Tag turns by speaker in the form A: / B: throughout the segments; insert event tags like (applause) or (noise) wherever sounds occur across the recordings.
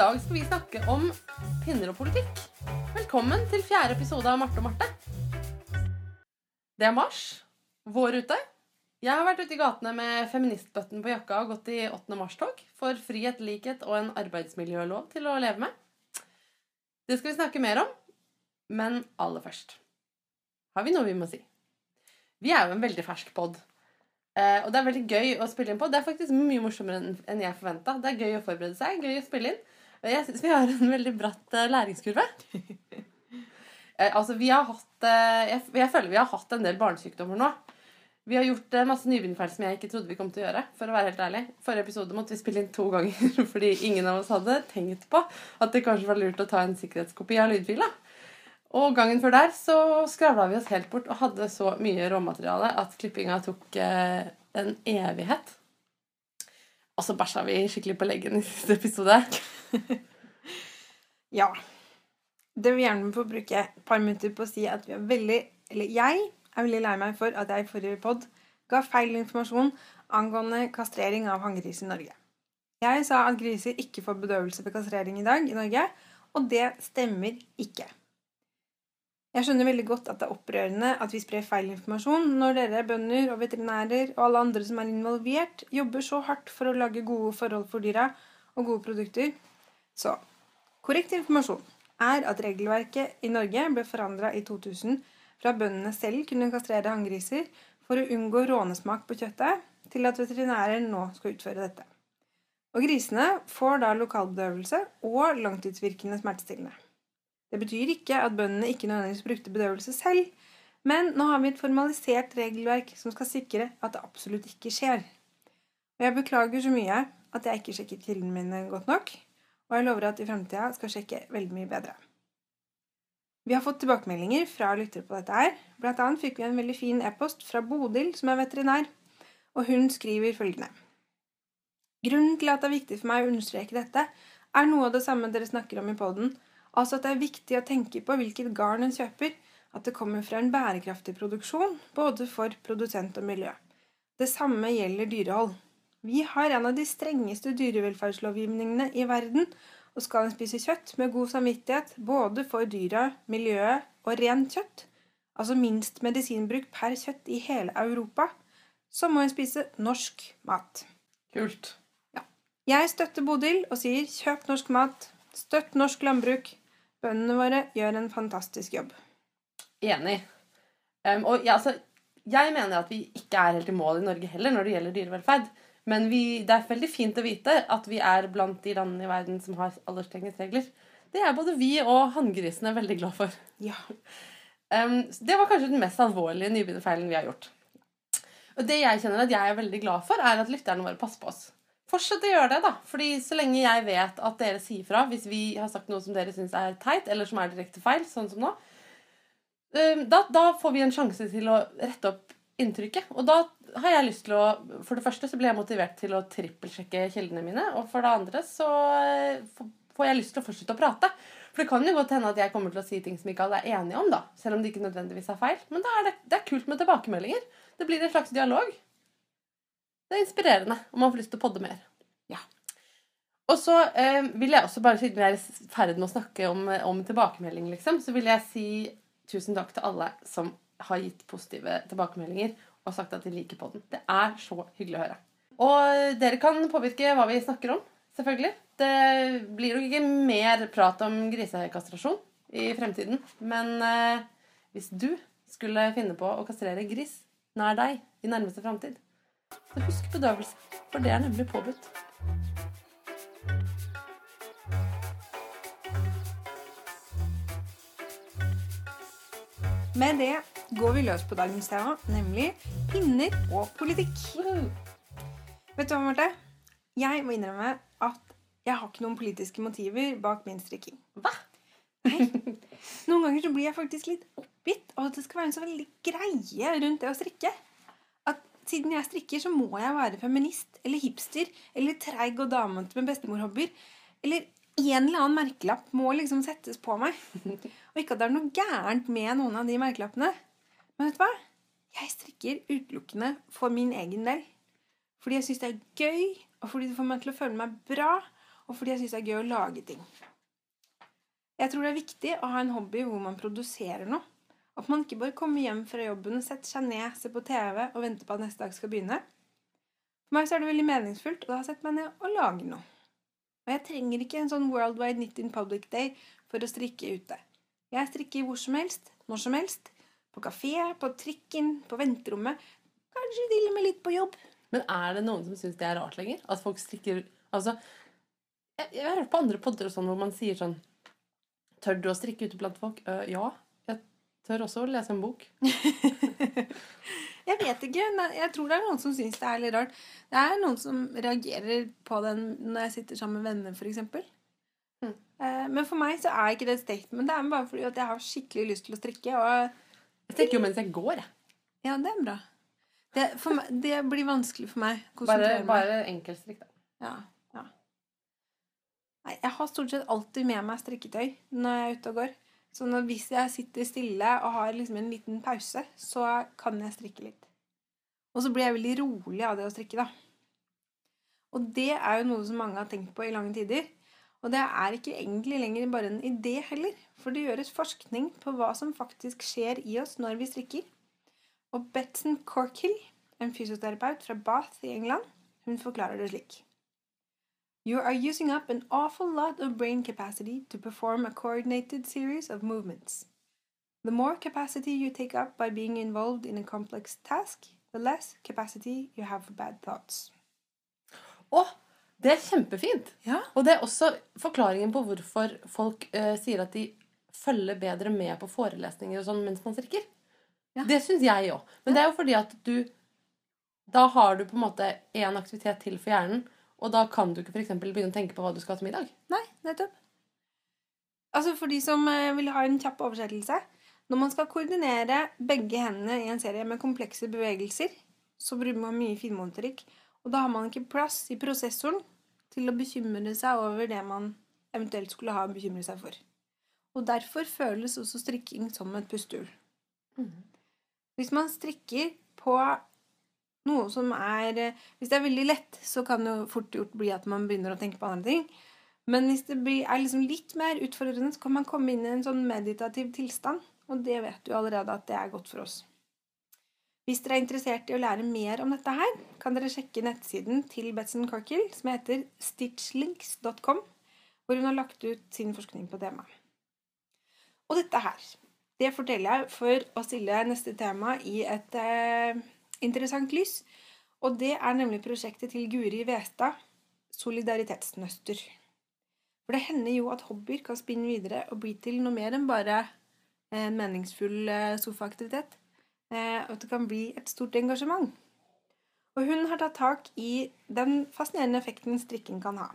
A: dag skal vi snakke om pinner og politikk. Velkommen til fjerde episode av Marte og Marte. Det er mars. Vår ute. Jeg har vært ute i gatene med feministbøtten på jakka og gått i 8. mars-tog for frihet, likhet og en arbeidsmiljølov til å leve med. Det skal vi snakke mer om, men aller først har vi noe vi må si. Vi er jo en veldig fersk pod. Eh, og det er veldig gøy å spille inn på. Det er faktisk mye morsommere enn- jeg forventa. Det er gøy å forberede seg, gøy å spille inn. Jeg syns vi har en veldig bratt eh, læringskurve. (laughs) Eh, altså, vi har hatt eh, jeg, jeg føler vi har hatt en del barnesykdommer nå. Vi har gjort masse nybegynnerfeil som jeg ikke trodde vi kom til å gjøre. For å være helt ærlig. Forrige episode måtte vi spille inn to ganger (laughs) fordi ingen av oss hadde tenkt på at det kanskje var lurt å ta en sikkerhetskopi av lydfila. Og gangen før der så skravla vi oss helt bort og hadde så mye råmateriale at klippinga tok en evighet. Og så bæsja vi skikkelig på leggen i siste episode. (laughs)
B: Ja. Det vil gjerne få bruke et par minutter på å si at vi er veldig Eller jeg er veldig lei meg for at jeg i forrige pod ga feil informasjon angående kastrering av hanngris i Norge. Jeg sa at griser ikke får bedøvelse ved kastrering i dag i Norge, og det stemmer ikke. Jeg skjønner veldig godt at det er opprørende at vi sprer feil informasjon når dere bønder og veterinærer og alle andre som er involvert, jobber så hardt for å lage gode forhold for dyra og gode produkter. Så korrekt informasjon er at regelverket i Norge ble forandra i 2000 fra bøndene selv kunne kastrere hanngriser for å unngå rånesmak på kjøttet, til at veterinærer nå skal utføre dette. Og grisene får da lokalbedøvelse og langtidsvirkende smertestillende. Det betyr ikke at bøndene ikke nødvendigvis brukte bedøvelse selv, men nå har vi et formalisert regelverk som skal sikre at det absolutt ikke skjer. Og jeg beklager så mye at jeg ikke sjekket kildene mine godt nok, og jeg lover at i fremtida skal sjekke veldig mye bedre. Vi har fått tilbakemeldinger fra lyttere på dette her. Blant annet fikk vi en veldig fin e-post fra Bodil, som er veterinær, og hun skriver følgende. Grunnen til at det er viktig for meg å understreke dette, er noe av det samme dere snakker om i poden, altså at det er viktig å tenke på hvilket garn en kjøper, at det kommer fra en bærekraftig produksjon, både for produsent og miljø. Det samme gjelder dyrehold. Vi har en av de strengeste dyrevelferdslovgivningene i verden, og skal en spise kjøtt med god samvittighet både for dyra, miljøet og rent kjøtt, altså minst medisinbruk per kjøtt i hele Europa, så må en spise norsk mat.
A: Kult.
B: Jeg støtter Bodil og sier kjøp norsk mat, støtt norsk landbruk. Bøndene våre gjør en fantastisk jobb.
A: Enig. Um, og ja, altså, jeg mener at vi ikke er helt i mål i Norge heller når det gjelder dyrevelferd. Men vi, det er veldig fint å vite at vi er blant de landene i verden som har aller strengest regler. Det er både vi og hanngrisene veldig glad for.
B: Ja.
A: Um, det var kanskje den mest alvorlige nybegynnerfeilen vi har gjort. Og det jeg kjenner at jeg er veldig glad for, er at lytterne våre passer på oss. Fortsett å gjøre det, da. Fordi så lenge jeg vet at dere sier fra hvis vi har sagt noe som dere syns er teit, eller som er direkte feil, sånn som nå, da, da får vi en sjanse til å rette opp inntrykket. Og da har jeg lyst til å For det første så blir jeg motivert til å trippelsjekke kildene mine. Og for det andre så får- får jeg lyst til å fortsette å prate. For det kan jo godt hende at jeg kommer til å si ting som ikke alle er enige om, da. Selv om det ikke nødvendigvis er feil. Men da er det, det er kult med tilbakemeldinger. Det blir en slags dialog. Det er inspirerende, og man får lyst til å podde mer.
B: Ja.
A: Og så eh, vil jeg også bare, siden vi er i ferd med å snakke om, om tilbakemelding, liksom, så vil jeg si tusen takk til alle som har gitt positive tilbakemeldinger og sagt at de liker podden. Det er så hyggelig å høre. Og dere kan påvirke hva vi snakker om, selvfølgelig. Det blir nok ikke mer prat om grisekastrasjon i fremtiden. Men eh, hvis du skulle finne på å kastrere gris nær deg i nærmeste framtid, så husk bedøvelse, for det er nemlig påbudt.
B: Med det går vi løs på dagens tema, nemlig pinner og politikk.
A: Woohoo!
B: Vet du hva, Marte? Jeg må innrømme at jeg har ikke noen politiske motiver bak min strikking.
A: Hva? Nei.
B: Noen ganger så blir jeg faktisk litt oppgitt av at det skal være en så veldig greie rundt det å strikke. Siden jeg strikker, så må jeg være feminist eller hipster eller treig og damete med bestemorhobbyer. Eller en eller annen merkelapp må liksom settes på meg. Og ikke at det er noe gærent med noen av de merkelappene. Men vet du hva? Jeg strikker utelukkende for min egen del. Fordi jeg syns det er gøy, og fordi det får meg til å føle meg bra. og fordi jeg syns det er gøy å lage ting. Jeg tror det er viktig å ha en hobby hvor man produserer noe. At man ikke bare kommer hjem fra jobben, setter seg ned, ser på TV og venter på at neste dag skal begynne. For meg så er det veldig meningsfullt, og da setter jeg meg ned og lager noe. Og jeg trenger ikke en sånn Worldwide Knit in Public Day for å strikke ute. Jeg strikker hvor som helst, når som helst. På kafé, på trikken, på venterommet. Kanskje til og med litt på jobb.
A: Men er det noen som syns det er rart lenger? At folk strikker Altså, jeg, jeg har hørt på andre podder og sånn hvor man sier sånn Tør du å strikke ute blant folk? Uh, ja. Tør også å lese en bok. (laughs)
B: Jeg vet ikke. Jeg tror det er noen som syns det er litt rart. Det er noen som reagerer på den når jeg sitter sammen med venner, f.eks.
A: Mm.
B: Eh, Men for meg så er ikke det et statement. Det er bare fordi at jeg har skikkelig lyst til å strikke. Og
A: Jeg strikker jo mens jeg går, jeg.
B: ja, det er bra. Det, meg, det blir vanskelig for meg
A: Bare, bare enkeltstrikk, da.
B: Ja, ja. Nei, jeg har stort sett alltid med meg strikketøy når jeg er ute og går. Så når, hvis jeg sitter stille og har liksom en liten pause, så kan jeg strikke litt. Og så blir jeg veldig rolig av det å strikke, da. Og det er jo noe som mange har tenkt på i lange tider. Og det er ikke egentlig lenger bare en idé heller, for det gjøres forskning på hva som faktisk skjer i oss når vi strikker. Og Betson Corkill, en fysioterapeut fra Bath i England, hun forklarer det slik. You are using up an awful lot of brain capacity to perform a coordinated series of movements. The more capacity you take up by being involved in a complex task, the less capacity you have for bad thoughts.
A: Å! Det er kjempefint!
B: Ja.
A: Og det er også forklaringen på hvorfor folk uh, sier at de følger bedre med på forelesninger og sånn mens man strikker.
B: Ja.
A: Det syns jeg òg. Men det er jo fordi at du Da har du på en måte én aktivitet til for hjernen, og da kan du ikke for begynne å tenke på hva du skal ha til middag.
B: Nei, nettopp. Altså For de som eh, vil ha en kjapp oversettelse Når man skal koordinere begge hendene i en serie med komplekse bevegelser, så bruker man mye finmotorikk. Og da har man ikke plass i prosessoren til å bekymre seg over det man eventuelt skulle ha å bekymre seg for. Og derfor føles også strikking som et pustehull. Hvis man strikker på noe som er eh, Hvis det er veldig lett, så kan det jo fort gjort bli at man begynner å tenke på andre ting. Men hvis det er liksom litt mer utfordrende, så kan man komme inn i en sånn meditativ tilstand. Og det vet du allerede at det er godt for oss. Hvis dere er interessert i å lære mer om dette her, kan dere sjekke nettsiden til Betson Corkill, som heter stitchlinks.com, hvor hun har lagt ut sin forskning på temaet. Og dette her, det forteller jeg for å stille neste tema i et eh, interessant lys. Og det er nemlig prosjektet til Guri Westad, Solidaritetsnøster. For det hender jo at hobbyer kan spinne videre og bli til noe mer enn bare en meningsfull eh, sofaaktivitet. Eh, Og at det kan bli et stort engasjement. Og hun har tatt tak i den fascinerende effekten strikking kan ha.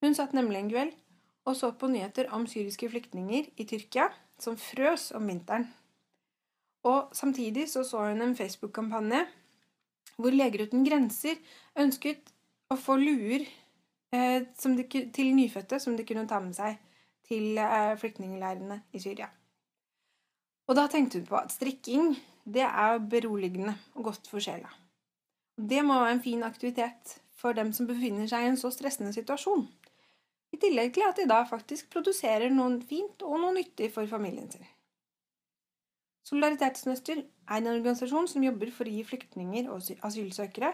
B: Hun satt nemlig en kveld og så på nyheter om syriske flyktninger i Tyrkia som frøs om vinteren. Og samtidig så, så hun en Facebook-kampanje hvor Leger uten grenser ønsket å få luer eh, de, til nyfødte som de kunne ta med seg til eh, flyktningleirene i Syria. Og da tenkte hun på at strikking det er beroligende og godt for sjela. Det må være en fin aktivitet for dem som befinner seg i en så stressende situasjon. I tillegg til at de da faktisk produserer noe fint og noe nyttig for familien sin. Solidaritetsnøster er en organisasjon som jobber for å gi flyktninger og asylsøkere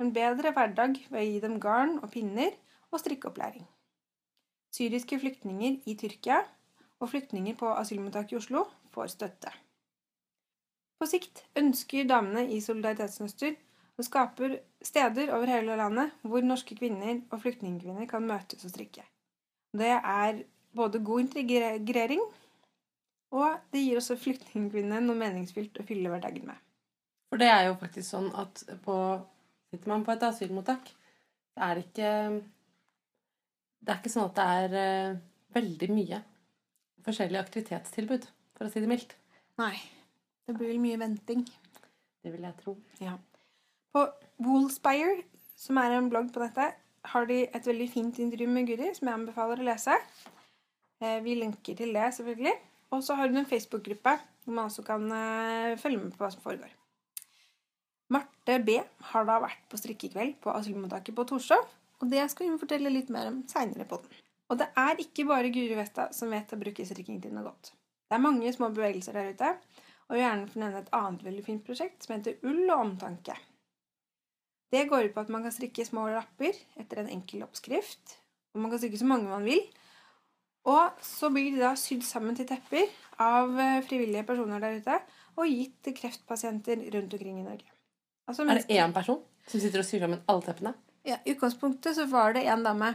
B: en bedre hverdag ved å gi dem garn og pinner og strikkeopplæring. Syriske flyktninger i Tyrkia og flyktninger på asylmottak i Oslo får støtte. På sikt ønsker damene i Solidaritetsnøster og skaper steder over hele landet hvor norske kvinner og flyktningkvinner kan møtes og strikke. Det er både god integrering, og det gir også flyktningkvinnene noe meningsfylt å fylle hverdagen med.
A: For det er jo faktisk sånn at på, sitter man på et asylmottak, det er det ikke Det er ikke sånn at det er eh, veldig mye forskjellige aktivitetstilbud, for å si det mildt.
B: Nei, det blir vel mye venting.
A: Det vil jeg tro.
B: Ja. På Woolspire, som er en blogg på dette, har de et veldig fint intervju med Guri, som jeg anbefaler å lese. Eh, Vi linker til det, selvfølgelig. Og så har hun en Facebook-gruppe hvor man også kan eh, følge med på hva som foregår. Marte B har da vært på strikkekveld på asylmottaket på Torshov Og det skal hun fortelle litt mer om seinere på den. Og det er ikke bare Guri Vesta som vet å bruke strikking til noe godt. Det er mange små bevegelser der ute, og gjerne få nevne et annet veldig fint prosjekt som heter Ull og omtanke. Det går ut på at man kan strikke små lapper etter en enkel oppskrift. Og man kan strikke så mange man vil. Og så blir de da sydd sammen til tepper av eh, frivillige personer der ute og gitt til kreftpasienter rundt omkring i Norge. Altså,
A: Er det én person som sitter og syr sammen alle teppene?
B: Ja, I utgangspunktet så var det en dame.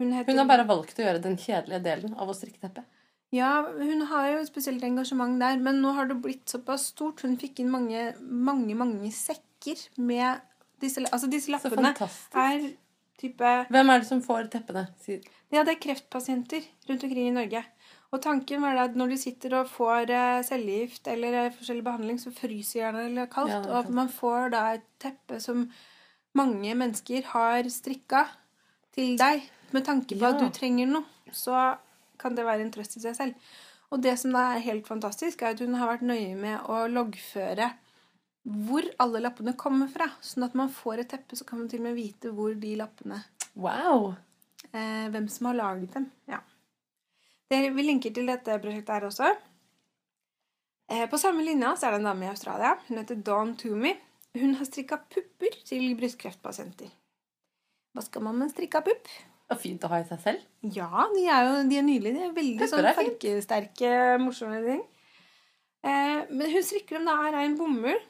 B: Hun, heter,
A: Hun har bare valgt å gjøre den kjedelige delen av å strikke teppet?
B: Ja, hun har jo et spesielt engasjement der, men nå har det blitt såpass stort. Hun fikk inn mange, mange, mange sekker med disse, altså disse
A: Så fantastisk.
B: er type
A: Hvem er det som får teppene?
B: Ja, det er kreftpasienter rundt omkring i Norge. Og tanken var at når du sitter og får eh, cellegift eller eh, forskjellig behandling, så fryser gjerne eller kaldt.
A: Ja,
B: og at man får da et teppe som mange mennesker har strikka til deg, med tanke på at du trenger noe, så kan det være en trøst i seg selv. Og det som da er helt fantastisk, er at hun har vært nøye med å loggføre hvor alle lappene kommer fra. Sånn at man får et teppe, så kan man til og med vite hvor de lappene
A: Wow!
B: eh, hvem som har laget dem. Ja. Det, vi linker til dette prosjektet her også. Eh, på samme linja så er det en dame i Australia. Hun heter Dawn Toomey. Hun har strikka pupper til brystkreftpasienter. Hva skal man med en strikka pupp?
A: Og fint å ha i seg selv.
B: Ja, de er jo de er nydelige. De er veldig
A: Pupper
B: sånn
A: er
B: fargesterke, morsomme ting. Eh, men hun strikker dem da av rein bomull,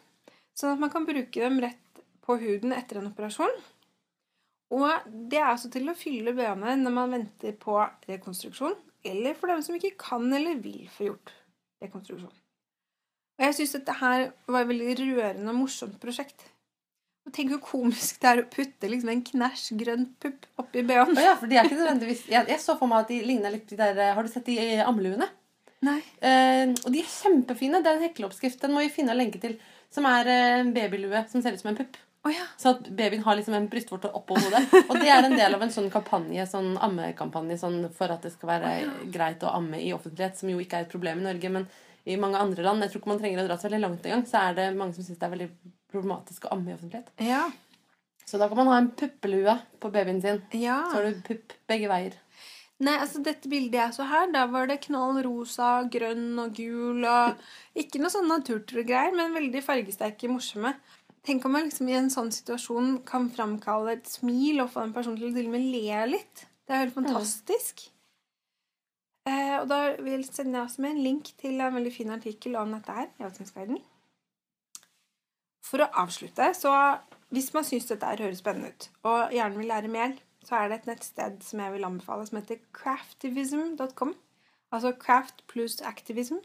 B: sånn at man kan bruke dem rett på huden etter en operasjon. Og det er altså til å fylle BH-ene når man venter på rekonstruksjon, eller for dem som ikke kan eller vil få gjort rekonstruksjon. Og jeg syns dette her var et veldig rørende og morsomt prosjekt. Og tenk hvor komisk det er å putte liksom en knæsj grønn pupp oppi BH-en.
A: Ja, for de er ikke nødvendigvis Jeg, jeg så for meg at de ligner litt de der Har du sett de eh, ammeluene?
B: Nei.
A: Eh, og de er kjempefine. Det er en hekleoppskrift. Den må vi finne og lenke til. Som er eh, en babylue som ser ut som en pupp.
B: Oh, ja.
A: Så at babyen har liksom en brystvorte oppå hodet. Og det er en del av en sånn kampanje, sånn ammekampanje sånn for at det skal være greit å amme i offentlighet, som jo ikke er et problem i Norge, men i mange andre land Jeg tror ikke man trenger å dra så veldig langt engang, så er det mange som syns det er veldig problematisk å amme i offentlighet.
B: Ja.
A: Så da kan man ha en puppelue på babyen sin.
B: ja.
A: Så har du pupp begge veier.
B: Nei, altså dette bildet jeg så her, der var det knall rosa, grønn og gul og Ikke noe sånn naturtro-greier, men veldig fargesterke, morsomme. Tenk om man liksom i en sånn situasjon kan framkalle et smil og få en person til å til og med le litt. Det er helt fantastisk. Eh, og da vil jeg sende jeg også med en link til en veldig fin artikkel om dette her i. For å avslutte, så hvis man syns dette her høres spennende ut, og gjerne vil lære mer, så er det et nettsted som jeg vil anbefale, som heter craftivism.com. Altså craft pluss activism.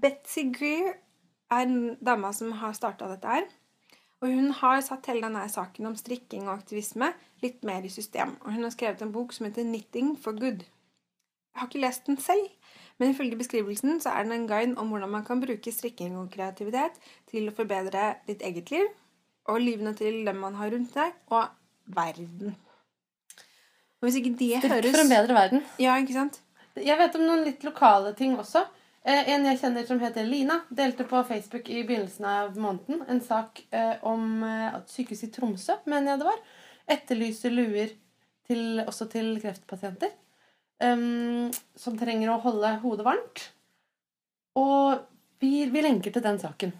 B: Betsy Greer er en dame som har starta dette her. Og hun har satt hele denne saken om strikking og aktivisme litt mer i system. Og hun har skrevet en bok som heter 'Knitting for good'. Jeg har ikke lest den selv, men ifølge beskrivelsen så er den en guide om hvordan man kan bruke strikking og kreativitet til å forbedre ditt eget liv og livene til dem man har rundt deg, og verden. Og hvis ikke det
A: Strikk
B: høres
A: for en bedre verden.
B: Ja, ikke sant?
A: Jeg vet om noen litt lokale ting også. Eh, en jeg kjenner som heter Lina, delte på Facebook i begynnelsen av måneden en sak eh, om eh, at sykehuset i Tromsø, mener jeg det var, etterlyser luer til, også til kreftpasienter. um, som trenger å holde hodet varmt. Og vi, vi lenker til den saken.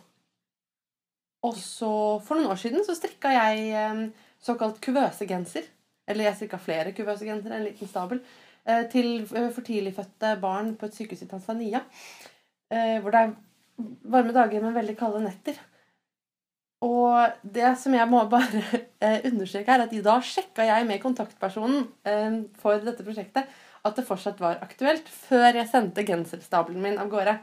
A: Og så, for noen år siden, så strikka jeg em, såkalt kuvøsegenser. Eller jeg strikka flere kuvøsegensere, en liten stabel eh, til eh, for tidligfødte barn på et sykehus i Tanzania. eh, Hvor det er varme dager, men veldig kalde netter. Og det som jeg må bare (laughs) understreke, er at i dag sjekka jeg med kontaktpersonen for dette prosjektet at det fortsatt var aktuelt, før jeg sendte genserstabelen min av gårde.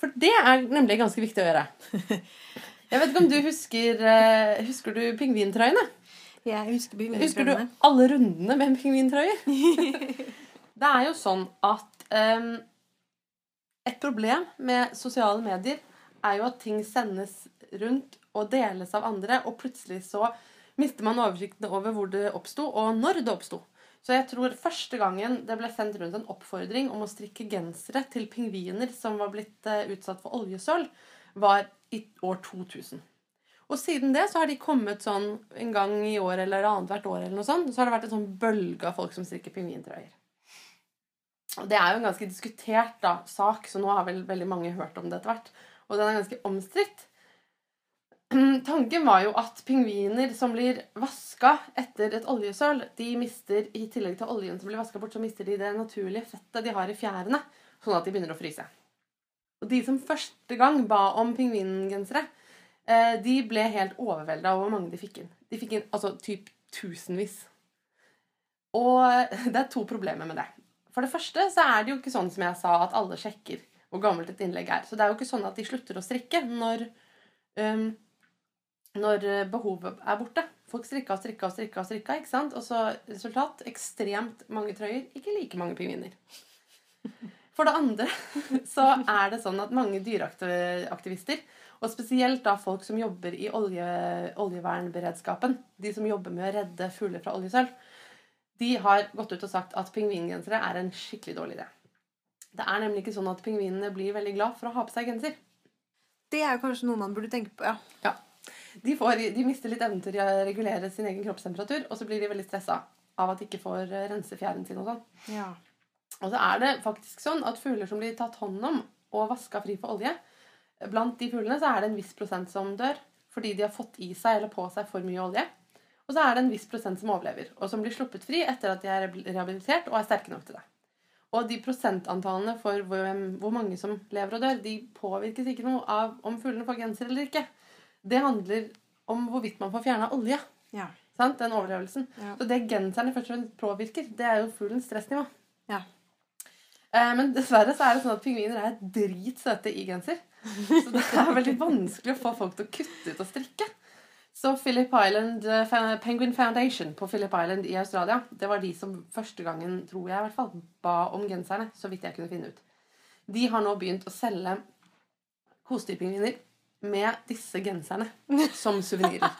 A: For det er nemlig ganske viktig å gjøre. (laughs) Jeg vet ikke om du husker Husker du pingvintrøyene?
B: Jeg husker
A: Husker du alle rundene med en pingvintrøye? (laughs) det er jo sånn at um, et problem med sosiale medier er jo at ting sendes rundt og deles av andre, og plutselig så mister man oversikten over hvor det oppsto, og når det oppsto. Så jeg tror første gangen det ble sendt rundt en oppfordring om å strikke gensere til pingviner som var blitt eh, utsatt for oljesøl, var i år 2000. Og siden det så har de kommet sånn en gang i år eller annethvert år, eller noe sånt, så har det vært en sånn bølge av folk som strikker pingvintrøyer. Og det er jo en ganske diskutert da, sak, så nå har vel veldig mange hørt om det etter hvert. Og den er ganske omstridt. (clears throat) Tanken var jo at pingviner som blir vaska etter et oljesøl, de mister, i tillegg til oljen som blir vaska bort, så mister de det naturlige fettet de har i fjærene, sånn at de begynner å fryse. Og de som første gang ba om pingvingensere, de ble helt overvelda over hvor mange de fikk inn. De fikk inn altså typ tusenvis. Og (laughs) det er to problemer med det. For det første så er det jo ikke sånn som jeg sa, at alle sjekker hvor gammelt et innlegg er. Så det er jo ikke sånn at de slutter å strikke når, um, når behovet er borte. Folk strikka og strikka og strikka, og strikka, ikke sant? Og så resultat ekstremt mange trøyer, ikke like mange pingviner. For det andre (laughs) så er det sånn at mange dyreaktivister, og spesielt da folk som jobber i olje, oljevernberedskapen, de som jobber med å redde fugler fra oljesøl, de har gått ut og sagt at pingvingensere er en skikkelig dårlig idé. Det er nemlig ikke sånn at pingvinene blir veldig glad for å ha på seg genser.
B: Det er jo kanskje noe man burde tenke på, ja.
A: Ja. De, får, de mister litt evnen til å regulere sin egen kroppstemperatur, og så blir de veldig stressa av at de ikke får eh, rense fjæren sin og sånn.
B: ja.
A: Og så er det faktisk sånn at fugler som blir tatt hånd om og vaska fri for olje, blant de fuglene så er det en viss prosent som dør fordi de har fått i seg eller på seg for mye olje. Og så er det en viss prosent som overlever, og som blir sluppet fri etter at de er rehabilitert og er sterke nok til det. Og de prosentantallene for hvor, mange som lever og dør, de påvirkes ikke noe av om fuglene får genser eller ikke. Det handler om hvorvidt man får fjerna olje.
B: Ja.
A: Sant? Den overlevelsen.
B: Ja.
A: Så det genserne først og fremst påvirker, det er jo fuglens stressnivå.
B: Ja.
A: Eh, Men dessverre så er det sånn at pingviner er dritsøte i genser. Så det er veldig vanskelig å få folk til å kutte ut og strikke. Så Philip Island eh, Penguin Foundation på Philip Island i Australia, det var de som første gangen, tror jeg i hvert fall, ba om genserne, så vidt jeg kunne finne ut. De har nå begynt å selge kosedyrpingviner med disse genserne som suvenirer.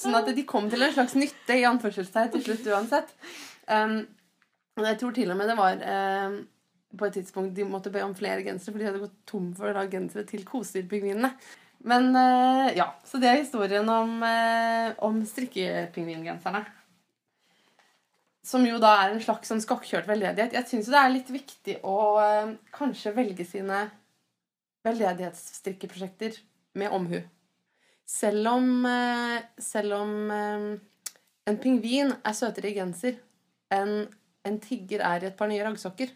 A: Sånn at de kom til en slags nytte i anførselstegn til slutt uansett. Um, jeg tror til og med det var um, på et tidspunkt de måtte be om flere gensere, for de hadde gått tom for da, gensere til kosedyrpingvinene. Men eh, ja, så det er historien om, uh, om strikkepingvingenserne. Som jo da er en slags sånn skakkjørt veldedighet. Jeg syns det er litt viktig å eh, kanskje velge sine veldedighetsstrikkeprosjekter med omhu. Selv om, eh, selv om eh, en pingvin er søtere i genser enn en tigger er i et par nye raggsokker,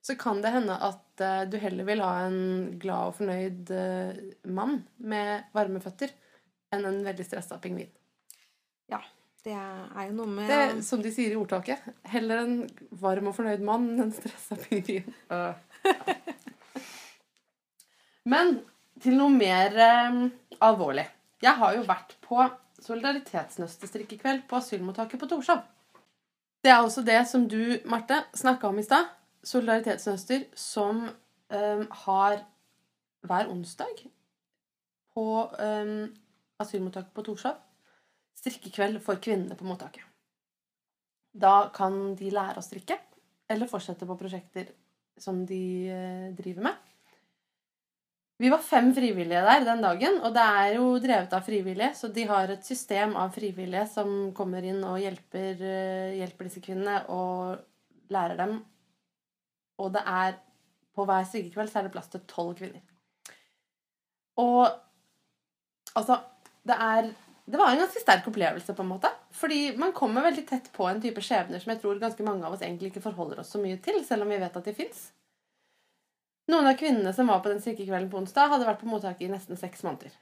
A: så kan det hende at eh, du heller vil ha en glad og fornøyd eh, mann med varme føtter enn en veldig stressa pingvin. Ja.
B: Det er jo noe med
A: Det er som de sier i ordtaket. Heller en varm og fornøyd mann enn en stressa pingvin. (laughs) Uh. Men til noe mer eh, alvorlig. Jeg har jo vært på solidaritetsnøstestrikkekveld på asylmottaket på Torshov. Det er også det som du, Marte, snakka om i stad. Solidaritetsnøster som um, har hver onsdag på um, asylmottaket på Torshov strikkekveld for kvinnene på mottaket. Da kan de lære å strikke, eller fortsette på prosjekter som de eh, driver med. Vi var fem frivillige der den dagen, og det er jo drevet av frivillige, så de har et system av frivillige som kommer inn og hjelper, eh, hjelper disse kvinnene og lærer dem. Og det er på hver sykekveld så er det plass til tolv kvinner. Og altså Det er det var en ganske sterk opplevelse, på en måte. Fordi man kommer veldig tett på en type skjebner som jeg tror ganske mange av oss egentlig ikke forholder oss så mye til, selv om vi vet at de fins. Noen av kvinnene som var på den sykekvelden på onsdag, hadde vært på mottaket i nesten seks måneder.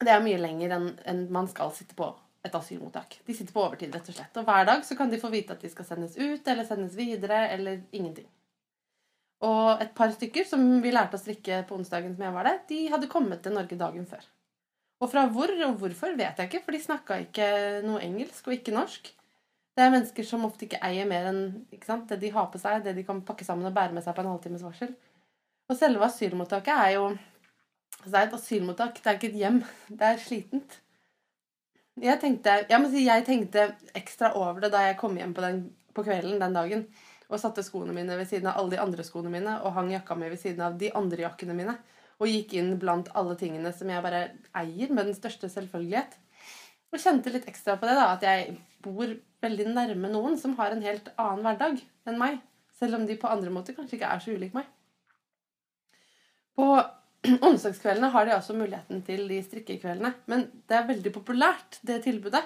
A: Det er mye lenger enn en man skal sitte på et asylmottak. De sitter på overtid, rett og slett. Og hver dag så kan de få vite at de skal sendes ut eller sendes videre, eller ingenting. Og et par stykker som vi lærte å strikke på onsdagen som jeg var der, de hadde kommet til Norge dagen før. Og fra hvor og hvorfor vet jeg ikke, for de snakka ikke noe engelsk og ikke norsk. Det er mennesker som ofte ikke eier mer enn sant, det de har på seg, det de kan pakke sammen og bære med seg på en halvtimes varsel. Og selve asylmottaket er jo altså Det er et asylmottak, det er ikke et hjem. Det er slitent. Jeg tenkte, jeg si jeg tenkte ekstra over det da jeg kom hjem på, den, på kvelden den dagen og satte skoene mine ved siden av alle de andre skoene mine og hang jakka mi ved siden av de andre jakkene mine. og gikk inn blant alle tingene som jeg bare eier med den største selvfølgelighet. Og kjente litt ekstra på det, da, at jeg bor veldig nærme noen som har en helt annen hverdag enn meg. Selv om de på andre måter kanskje ikke er så ulike meg. På (clears throat) onsdagskveldene har de også muligheten til de strikkekveldene. Men det er veldig populært, det tilbudet.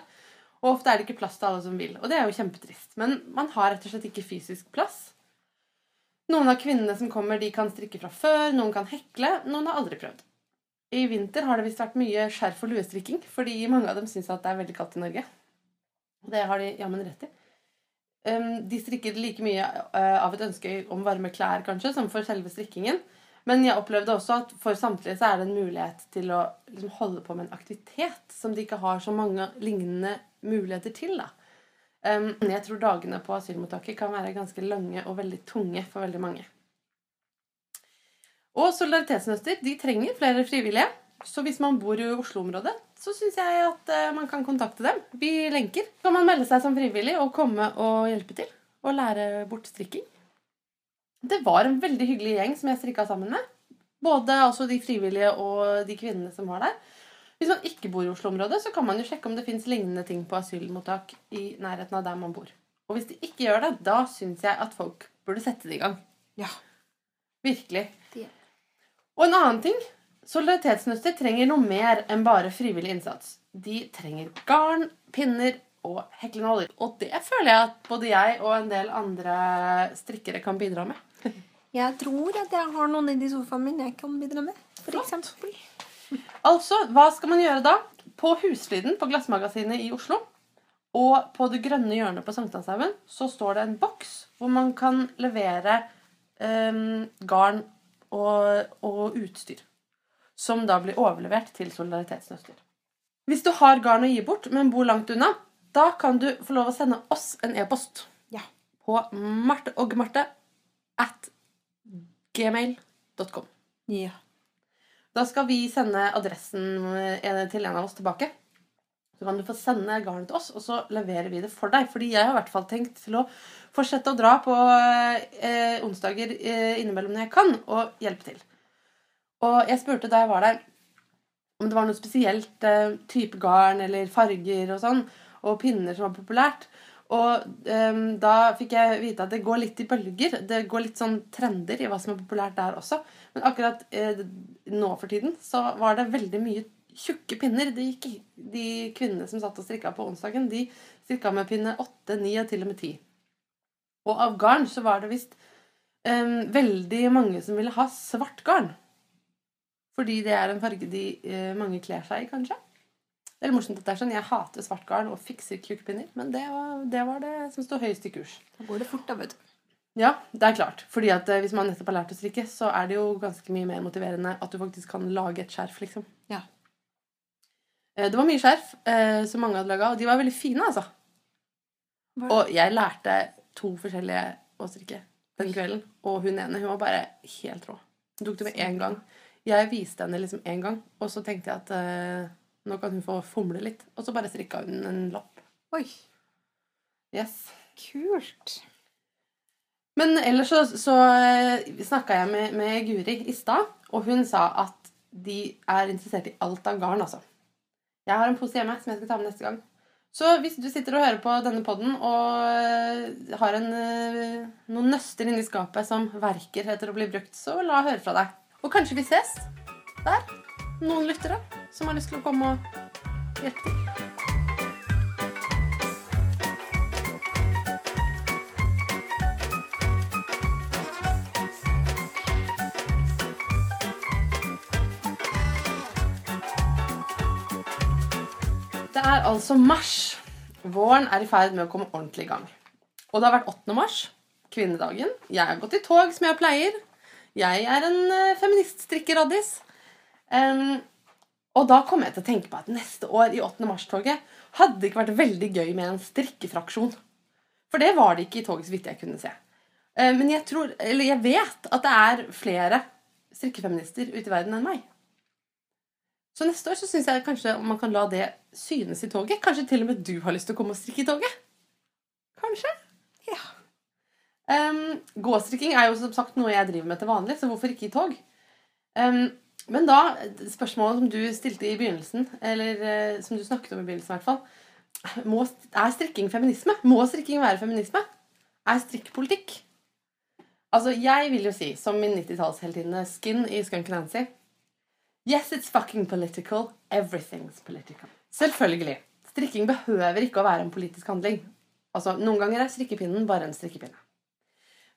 A: Og ofte er det ikke plass til alle som vil. Og det er jo kjempetrist. Men man har rett og slett ikke fysisk plass. Noen av kvinnene som kommer, de kan strikke fra før, noen kan hekle, noen har aldri prøvd. I vinter har det visst vært mye skjerf- og luestrikking, fordi mange av dem syns at det er veldig kaldt i Norge. Og det har de jammen rett i. Um, de strikker like mye uh, av et ønske om varme klær, kanskje, som for selve strikkingen. Men jeg opplevde også at for samtlige så er det en mulighet til å liksom, holde på med en aktivitet som de ikke har så mange lignende muligheter til. da. Um, jeg tror dagene på asylmottaket kan være ganske lange og veldig tunge for veldig mange. Og solidaritetsnøster de trenger flere frivillige. Så hvis man bor i Oslo-området, så syns jeg at uh, man kan kontakte dem. Vi lenker. Så kan man melde seg som frivillig og komme og hjelpe til. Og lære bort strikking. Det var en veldig hyggelig gjeng som jeg strikka sammen med. Både altså de frivillige og de kvinnene som var der. Hvis man ikke bor i Oslo-området, så kan man jo sjekke om det fins lignende ting på asylmottak i nærheten av der man bor. Og hvis de ikke gjør det, da syns jeg at folk burde sette det i gang.
B: Ja.
A: Virkelig.
B: Det.
A: Og en annen ting. Solidaritetsnøster trenger noe mer enn bare frivillig innsats. De trenger garn, pinner og heklenåler. Og det føler jeg at både jeg og en del andre strikkere kan bidra med.
B: Jeg tror at jeg har noen i sofaen min jeg kan bidra med. For
A: Flott.
B: eksempel.
A: Altså, hva skal man gjøre da? På Husfliden på Glassmagasinet i Oslo og på det grønne hjørnet på Sankthanshaugen så står det en boks hvor man kan levere em, garn og, og utstyr. Som da blir overlevert til Solidaritetsnøster. Hvis du har garn å gi bort, men bor langt unna, da kan du få lov å sende oss en e-post
B: Ja.
A: på marteogmarte at gmail.com.
B: Ja.
A: Da skal vi sende adressen eh, til en av oss tilbake. Så kan du få sende garnet til oss, og så leverer vi det for deg. Fordi jeg har i hvert fall tenkt til å fortsette å dra på eh, onsdager eh, innimellom når jeg kan, og hjelpe til. Og jeg spurte da jeg var der, om det var noe spesielt eh, type garn eller farger og sånn, og pinner som var populært. Og eh, da fikk jeg vite at det går litt i bølger. Det går litt sånn trender i hva som er populært der også. Men akkurat eh, nå for tiden så var det veldig mye tjukke pinner. De, gikk, de kvinnene som satt og strikka på onsdagen, de strikka med pinne 8, 9 og til og med 10. Og av garn så var det visst eh, veldig mange som ville ha svart garn. Fordi det er en farge de eh, mange kler seg i, kanskje. Det er morsomt at det er sånn. Jeg hater svart garn og fikser tjukkpinner, men det var, det var det som sto høyest i kurs.
B: Da går det fort, da, vet du.
A: Ja, det er klart. Fordi at eh, hvis man nettopp har lært å strikke, så er det jo ganske mye mer motiverende at du faktisk kan lage et skjerf, liksom.
B: Ja.
A: Eh, Det var mye skjerf eh, som mange hadde laga, og de var veldig fine, altså.
B: Var-
A: Og jeg lærte to forskjellige å strikke den kvelden. Og hun ene hun var bare helt rå. Hun tok det med én gang. Jeg viste henne liksom én gang, og så tenkte jeg at eh, nå kan hun få fomle litt. Og så bare strikka hun en lapp.
B: Oi,
A: Yes.
B: kult.
A: Men ellers så, så snakka jeg med, med Guri i stad, og hun sa at de er interessert i alt av garn, altså. Jeg har en pose hjemme som jeg skal ta med neste gang. Så hvis du sitter og hører på denne podden og eh, har en, eh, noen nøster inni skapet som verker etter å bli brukt, så la høre fra deg. Og kanskje vi ses der. Noen lyttere som har lyst til å komme og hjelpe til. Altså mars. Våren er i ferd med å komme ordentlig i gang. Og det har vært 8. mars, kvinnedagen. Jeg har gått i tog som jeg pleier. Jeg er en uh, feministstrikkeraddis. Em, og da kom jeg til å tenke på at neste år i 8. mars-toget hadde det ikke vært veldig gøy med en strikkefraksjon. For det var det ikke i toget, så vidt jeg kunne se. Eh, men jeg tror, eller jeg vet at det er flere strikkefeminister ute i verden enn meg. Så neste år så syns jeg kanskje man kan la det synes i toget. Kanskje til og med du har lyst til å komme og strikke i toget? Kanskje?
B: Ja.
A: Um, gåstrikking er jo som sagt noe jeg driver med til vanlig, så hvorfor ikke i tog? Um, men da, spørsmålet som du stilte i begynnelsen, eller uh, som du snakket om i begynnelsen i hvert fall må, Er strikking feminisme? Må strikking være feminisme? Er strikk politikk? Altså, jeg vil jo si, som min 90-tallsheltinne Skin i Skunk Nancy Yes, it's fucking political. Everything's political. Selvfølgelig. Strikking behøver ikke å være en politisk handling. Altså, Noen ganger er strikkepinnen bare en strikkepinne.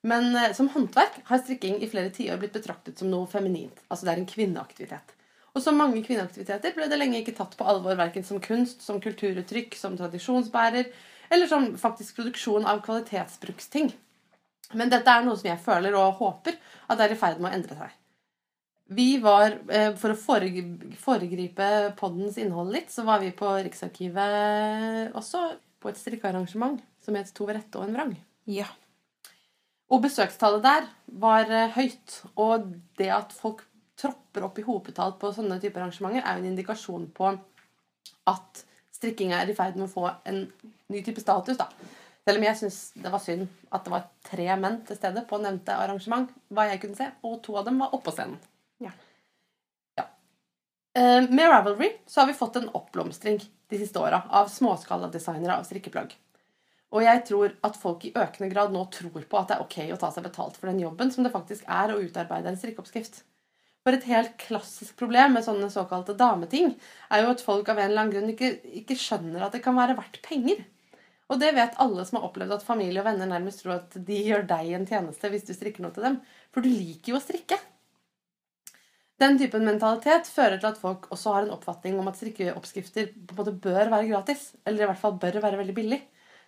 A: Men eh, som håndverk har strikking i flere tiår blitt betraktet som noe feminint. Altså det er en kvinneaktivitet. Og som mange kvinneaktiviteter ble det lenge ikke tatt på alvor verken som kunst, som kulturuttrykk, som tradisjonsbærer, eller som faktisk produksjon av kvalitetsbruksting. Men dette er noe som jeg føler og håper at er i ferd med å endre seg. Vi var, eh, For å foregripe poddens innhold litt, så var vi på Riksarkivet også på et strikkearrangement som het To ved rette og en vrang.
B: Ja.
A: Og besøkstallet der var eh, høyt. Og det at folk tropper opp i hopetall på sånne typer arrangementer, er jo en indikasjon på at strikking er i ferd med å få en ny type status. da. Selv om jeg syns det var synd at det var tre menn til stede på nevnte arrangement, hva jeg kunne se, og to av dem var oppå scenen. Eh, med Ravelry så har vi fått en oppblomstring de siste åra av småskaladesignere av strikkeplagg. Og jeg tror at folk i økende grad nå tror på at det er ok å ta seg betalt for den jobben som det faktisk er å utarbeide en strikkeoppskrift. For et helt klassisk problem med sånne såkalte dameting er jo at folk av en eller annen grunn ikke, ikke skjønner at det kan være verdt penger. Og det vet alle som har opplevd at familie og venner nærmest tror at de gjør deg en tjeneste hvis du strikker noe til dem. For du liker jo å strikke. Den typen mentalitet fører til at folk også har en oppfatning om at strikkeoppskrifter på en måte bør være gratis. Eller i hvert fall bør være veldig billig.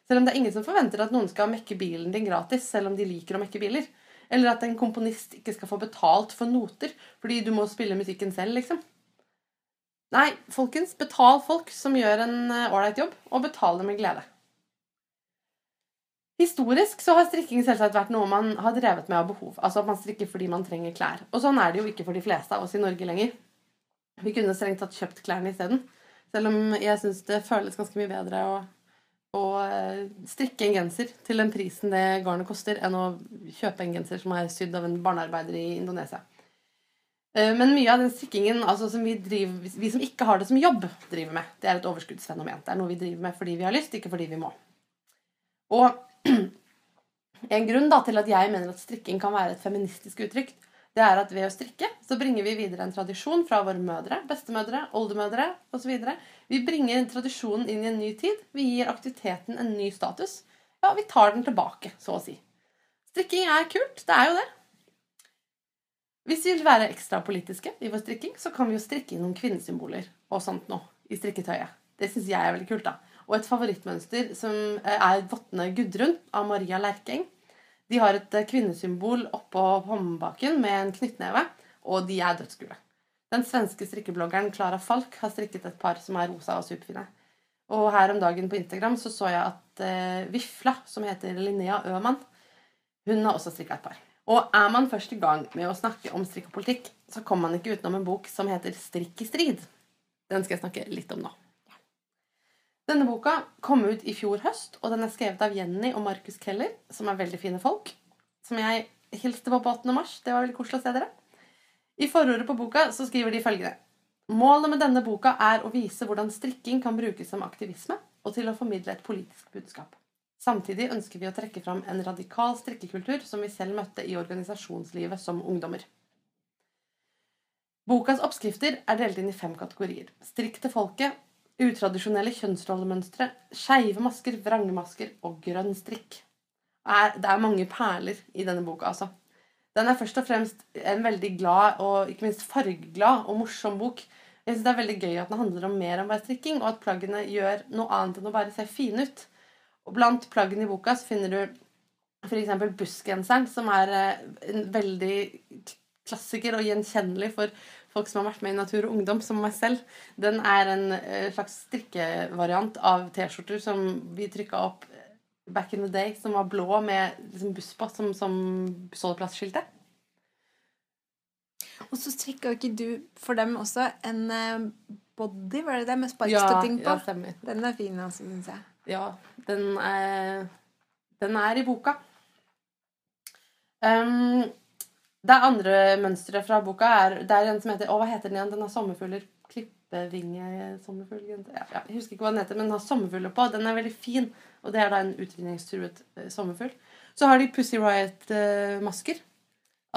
A: Selv om det er ingen som forventer at noen skal mekke bilen din gratis, selv om de liker å mekke biler. Eller at en komponist ikke skal få betalt for noter fordi du må spille musikken selv, liksom. Nei, folkens, betal folk som gjør en eh, ålreit jobb, og betal dem med glede. Historisk så har strikking selvsagt vært noe man har drevet med av behov. Altså at man strikker fordi man trenger klær. Og sånn er det jo ikke for de fleste av oss i Norge lenger. Vi kunne strengt tatt kjøpt klærne isteden. Selv om jeg syns det føles ganske mye bedre å å eh, strikke en genser til den prisen det garnet koster, enn å kjøpe en genser som er sydd av en barnearbeider i Indonesia. Eh, men mye av den strikkingen altså, som vi, driver, vi som ikke har det som jobb, driver med, det er et overskuddsfenomen. Det er noe vi driver med fordi vi har lyst, ikke fordi vi må. Og (clears throat) en grunn da, til at jeg mener at strikking kan være et feministisk uttrykk, det er at ved å strikke så bringer vi videre en tradisjon fra våre mødre, bestemødre, oldemødre osv. Vi bringer tradisjonen inn i en ny tid. Vi gir aktiviteten en ny status. Ja, vi tar den tilbake, så å si. Strikking er kult. Det er jo det. Hvis vi vil være ekstra politiske i vår strikking, så kan vi jo strikke inn noen kvinnesymboler og sånt nå i strikketøyet. Det syns jeg er veldig kult. da. Og et favorittmønster som eh, er vottene Gudrun av Maria Lerkeng. De har et eh, kvinnesymbol oppå håndbaken med en knyttneve, og de er dødsgule. Den svenske strikkebloggeren Klara Falk har strikket et par som er rosa og superfine. Og her om dagen på Instagram så, så jeg at eh, Vifla, som heter Linnea Øman, hun har også strikka et par. Og er man først i gang med å snakke om strikk og politikk, så kommer man ikke utenom en bok som heter Strikk i strid. Den skal jeg snakke litt om nå. Denne boka kom ut i fjor høst, og den er skrevet av Jenny og Markus Keller, som er veldig fine folk. Som jeg hilste på på 8. mars. Det var veldig koselig å se dere. I forordet på boka så skriver de følgende Målet med denne boka er å vise hvordan strikking kan brukes som aktivisme og til å formidle et politisk budskap. Samtidig ønsker vi å trekke fram en radikal strikkekultur som vi selv møtte i organisasjonslivet som ungdommer. Bokas oppskrifter er delt inn i fem kategorier. Strikk til folket, Utradisjonelle kjønnsrollemønstre, skeive masker, vrangemasker og grønn strikk. det er mange perler i denne boka, altså. Den er først og fremst en veldig glad og ikke minst fargeglad og morsom bok. Jeg synes Det er veldig gøy at den handler om mer enn bare strikking, og at plaggene gjør noe annet enn å bare se fine ut. Og Blant plaggene i boka så finner du f.eks. bussgenseren, som er eh, en veldig klassiker og gjenkjennelig for folk som har vært med i Natur og Ungdom, som meg selv. Den er en eh, slags strikkevariant av T-skjorter som vi trykka opp eh, back in the day, som var blå med liksom buss på som, som bussholdeplassskiltet.
B: Og så strikka ikke du for dem også en eh, body, var det det, med sparkstøtting på?
A: Ja, stemmer.
B: Den er fin, altså, syns jeg.
A: Ja, den er, den er i boka. Um, Det andre mønstre fra boka. Er, det er en som heter Å, hva heter den igjen? Den har sommerfugler. Klippevinge-sommerfugl ja, ja, Jeg husker ikke hva den heter, men den har sommerfugler på. Den er veldig fin, og det er da en utvinningstruet eh, sommerfugl. Så har de Pussy Riot-masker.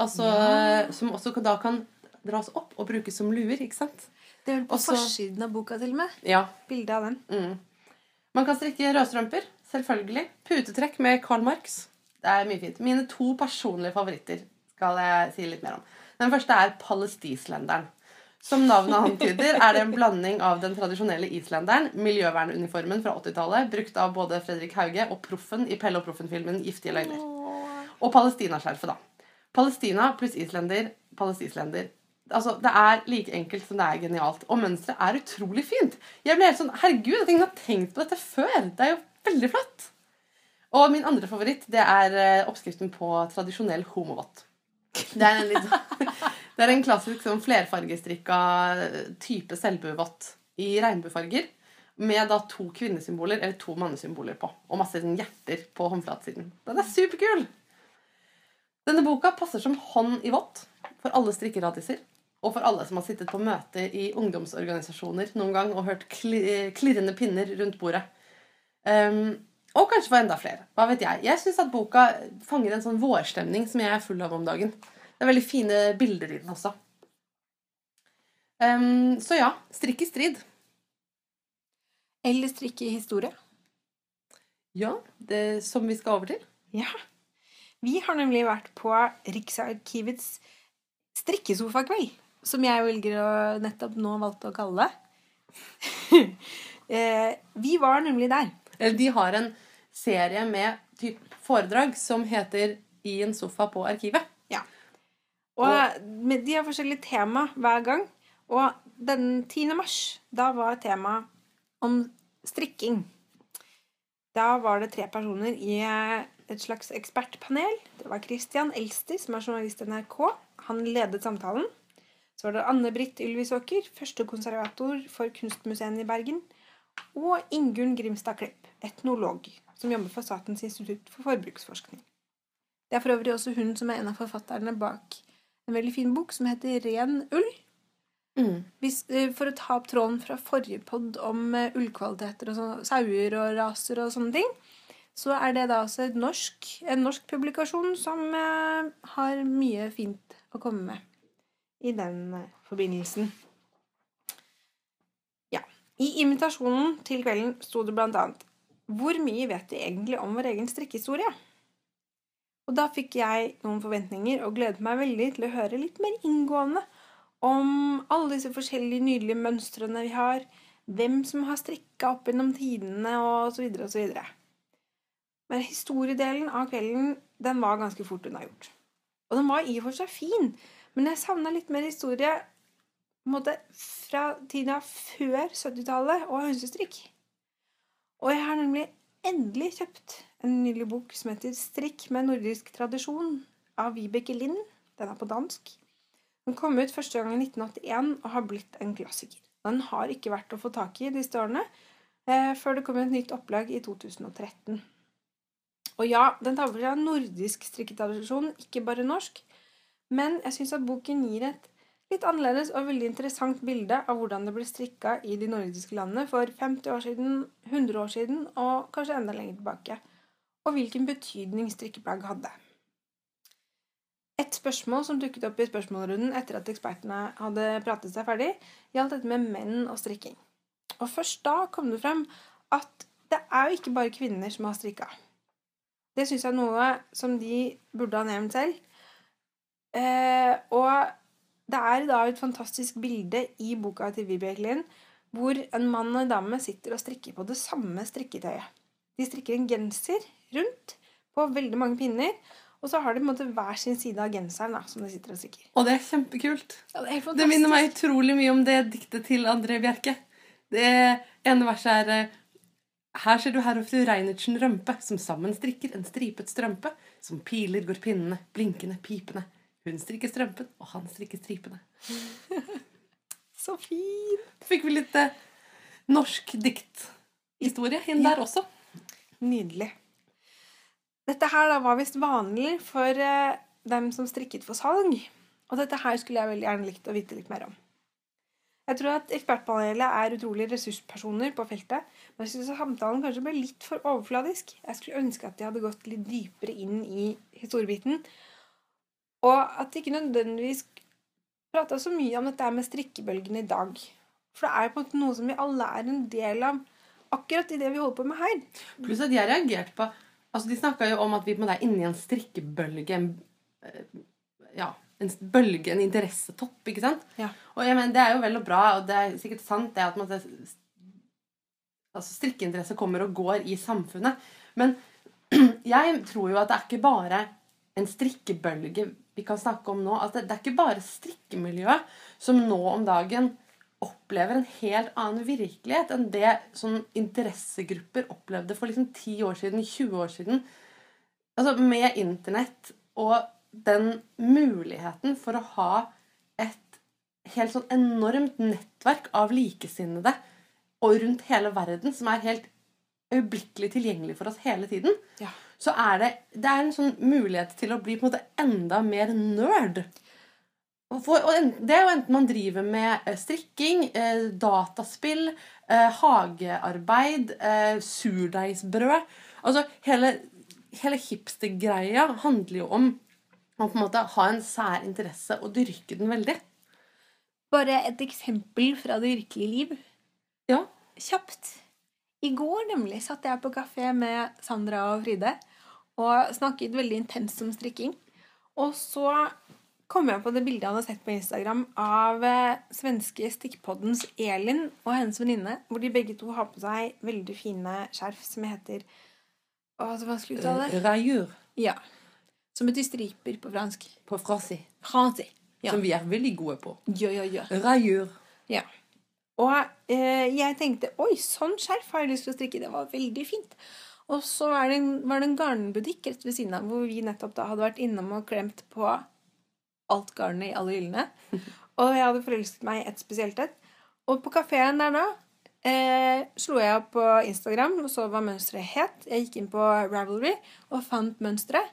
A: Altså,
B: Ja.
A: Som også da kan dras opp og brukes som luer, ikke sant?
B: Det er vel på
A: Også-
B: forsiden av boka til og med.
A: Ja.
B: Bilde av den.
A: Mm. Man kan strikke rødstrømper. Selvfølgelig. Putetrekk med Karl Marx. Det er mye fint. Mine to personlige favoritter skal jeg si litt mer om. Den første er palestislenderen. Som navnet antyder, er det en blanding av den tradisjonelle islenderen, miljøvernuniformen fra 80-tallet, brukt av både Fredrik Hauge og Proffen i Pelle og Proffen-filmen 'Giftige løgner'. Og palestinaskjerfet, da. Palestina pluss islender, palestislender. Altså, Det er like enkelt som det er genialt. Og mønsteret er utrolig fint. Jeg ble helt sånn, Herregud, jeg har tenkt på dette før. Det er jo veldig flott. Og min andre favoritt det er eh, oppskriften på tradisjonell homovott. Det er en, litt, (laughs) det er en klassisk sånn flerfargestrikka eh, type selvbuevott i regnbuefarger. Med da to kvinnesymboler eller to mannesymboler på. Og masse sånn hjerter på håndflatsiden. Den er superkul! Denne boka passer som hånd i vått for alle strikkeradiser. Og for alle som har sittet på møte i ungdomsorganisasjoner noen gang og hørt kli klirrende pinner rundt bordet. Um, og kanskje for enda flere. Hva vet jeg. Jeg syns at boka fanger en sånn vårstemning som jeg er full av om dagen. Det er veldig fine bilder i den også. Um, så ja, strikk i strid.
B: Eller strikke i historie.
A: Ja, det som vi skal over til.
B: Ja. Vi har nemlig vært på Riksarkivets strikkesofakveld, som jeg velger å nettopp nå valgte å kalle det. (laughs) Eh, Vi var nemlig der.
A: Eller de har en serie med typ foredrag som heter 'I en sofa på arkivet'. Ja.
B: Og og de har forskjellig tema hver gang. Og den 10. mars, da var temaet om strikking. Da var det tre personer i eh, et slags ekspertpanel. Det var Christian Elsti, som er journalist i NRK. Han ledet samtalen. Så var det Anne-Britt Ylvisåker, førstekonservator for Kunstmuseet i Bergen. Og Ingunn Grimstad Klepp, etnolog, som jobber for Statens institutt for forbruksforskning. Det er for øvrig også hun som er en av forfatterne bak en veldig fin bok som heter Ren ull. Hvis, eh, for å ta opp tråden fra forrige podd om eh, ullkvaliteter og sånn, sauer og raser og sånne ting, så er det da også et norsk, en norsk publikasjon som eh, har mye fint å komme med i den forbindelsen. Ja. I invitasjonen til kvelden sto det blant annet Hvor mye vet vi egentlig om vår egen strikkehistorie? Og da fikk jeg noen forventninger og gledet meg veldig til å høre litt mer inngående om alle disse forskjellige nydelige mønstrene vi har, hvem som har strikka opp gjennom tidene, og så videre og så videre. Men historiedelen av kvelden, den var ganske fort unnagjort. Og den var i og for seg fin, men jeg savna litt mer historie måte, fra tida før 70-tallet og hønsestrikk. Og jeg har nemlig endelig kjøpt en nylig bok som heter 'Strikk med nordisk tradisjon' av Vibeke Lind. Den er på dansk. Den kom ut første gang i 1981 og har blitt en klassiker. Den har ikke vært å få tak i disse årene, eh, før det kom et nytt opplag i 2013. Og ja, den tar for seg nordisk strikketradisjon, ikke bare norsk. Men jeg syns at boken gir et litt annerledes og veldig interessant bilde av hvordan det ble strikka i de nordiske landene for 50 år siden, 100 år siden og kanskje enda lenger tilbake. Og hvilken betydning strikkeplagg hadde. Et spørsmål som dukket opp i spørsmålrunden etter at ekspertene hadde pratet seg ferdig, gjaldt dette med menn og strikking. Og først da kom det frem at det er jo ikke bare kvinner som har strikka. Det syns jeg er noe som de burde ha nevnt selv. Eh, og det er da et fantastisk bilde i boka til Vibeke Lind hvor en mann og en dame sitter og strikker på det samme strikketøyet. De strikker en genser rundt på veldig mange pinner, og så har de på en måte hver sin side av genseren da, som de sitter og strikker.
A: Og det er kjempekult.
B: Ja, det, er
A: Det minner meg utrolig mye om det diktet til André Bjerke. Det ene verset er eh, Her ser du herr og fru Reinertsen Rømpe, som sammen strikker en stripet strømpe. Som piler går pinnene, blinkende, pipende. Hun strikker strømpen, og han strikker stripene. (laughs)
B: Så fint!
A: Fikk vi litt eh, norsk dikthistorie inn der også.
B: Nydelig. Dette her da var visst vanlig for eh, dem som strikket for salg. Og dette her skulle jeg veldig gjerne likt å vite litt mer om. Jeg tror at ekspertpanelet er utrolig ressurspersoner på feltet, men jeg synes samtalen kanskje ble litt for overfladisk. Jeg skulle ønske at de hadde gått litt dypere inn i historiebiten, og at de ikke nødvendigvis prata så mye om dette med strikkebølgen i dag. For det er på en måte noe som vi alle er en del av akkurat i det vi holder på med her.
A: Pluss at jeg reagerte på altså De snakka jo om at vi på en måte er inne i en strikkebølge. En, eh, ja, en bølge, en interessetopp, ikke sant?
B: Ja.
A: Og jeg mener, Det er jo vel og bra, og det er sikkert sant det at man, altså, strikkeinteresse kommer og går i samfunnet. Men (clears throat) jeg tror jo at det er ikke bare en strikkebølge vi kan snakke om nå. Altså, det er ikke bare strikkemiljøet som nå om dagen opplever en helt annen virkelighet enn det sånn interessegrupper opplevde for liksom 10 år siden, 20 år siden. Altså Med internett og den muligheten for å ha et helt sånn enormt nettverk av likesinnede og rundt hele verden som er helt øyeblikkelig tilgjengelig for oss hele tiden,
B: Ja.
A: Så er det, det er en sånn mulighet til å bli på en måte enda mer nerd. For, det er jo enten man driver med eh, strikking, eh, dataspill, eh, hagearbeid, surdeigsbrød Altså hele, hele hipstergreia handler jo om å på en måte ha en sær interesse og dyrke den veldig.
B: Bare et eksempel fra det virkelige liv.
A: Ja.
B: Kjapt. I går nemlig satt jeg på kafé med Sandra og Fride og snakket veldig intenst om strikking. Og så kom jeg på det bildet han har sett på Instagram av eh, svenske stikkpoddens Elin og hennes venninne, hvor de begge to har på seg veldig fine skjerf som heter Å, så vanskelig å uttale.
A: Rayur
B: Ja. Som betyr striper på fransk.
A: på frasi,
B: Fransi. Ja.
A: som vi er veldig gode på.
B: Ja, ja, ja.
A: Rayur.
B: Ja. Og eh, jeg tenkte oi, sånn skjerf har jeg lyst til å strikke. Det var veldig fint. Og så er det en, var det en garnbutikk rett ved siden av hvor vi nettopp da hadde vært innom og klemt på alt garnet i alle hyllene. (laughs) Og jeg hadde forelsket meg i et spesielt et. Og på kafeen der da eh, slo jeg opp på Instagram og så hva mønsteret het. Jeg gikk inn på Ravelry og fant mønsteret.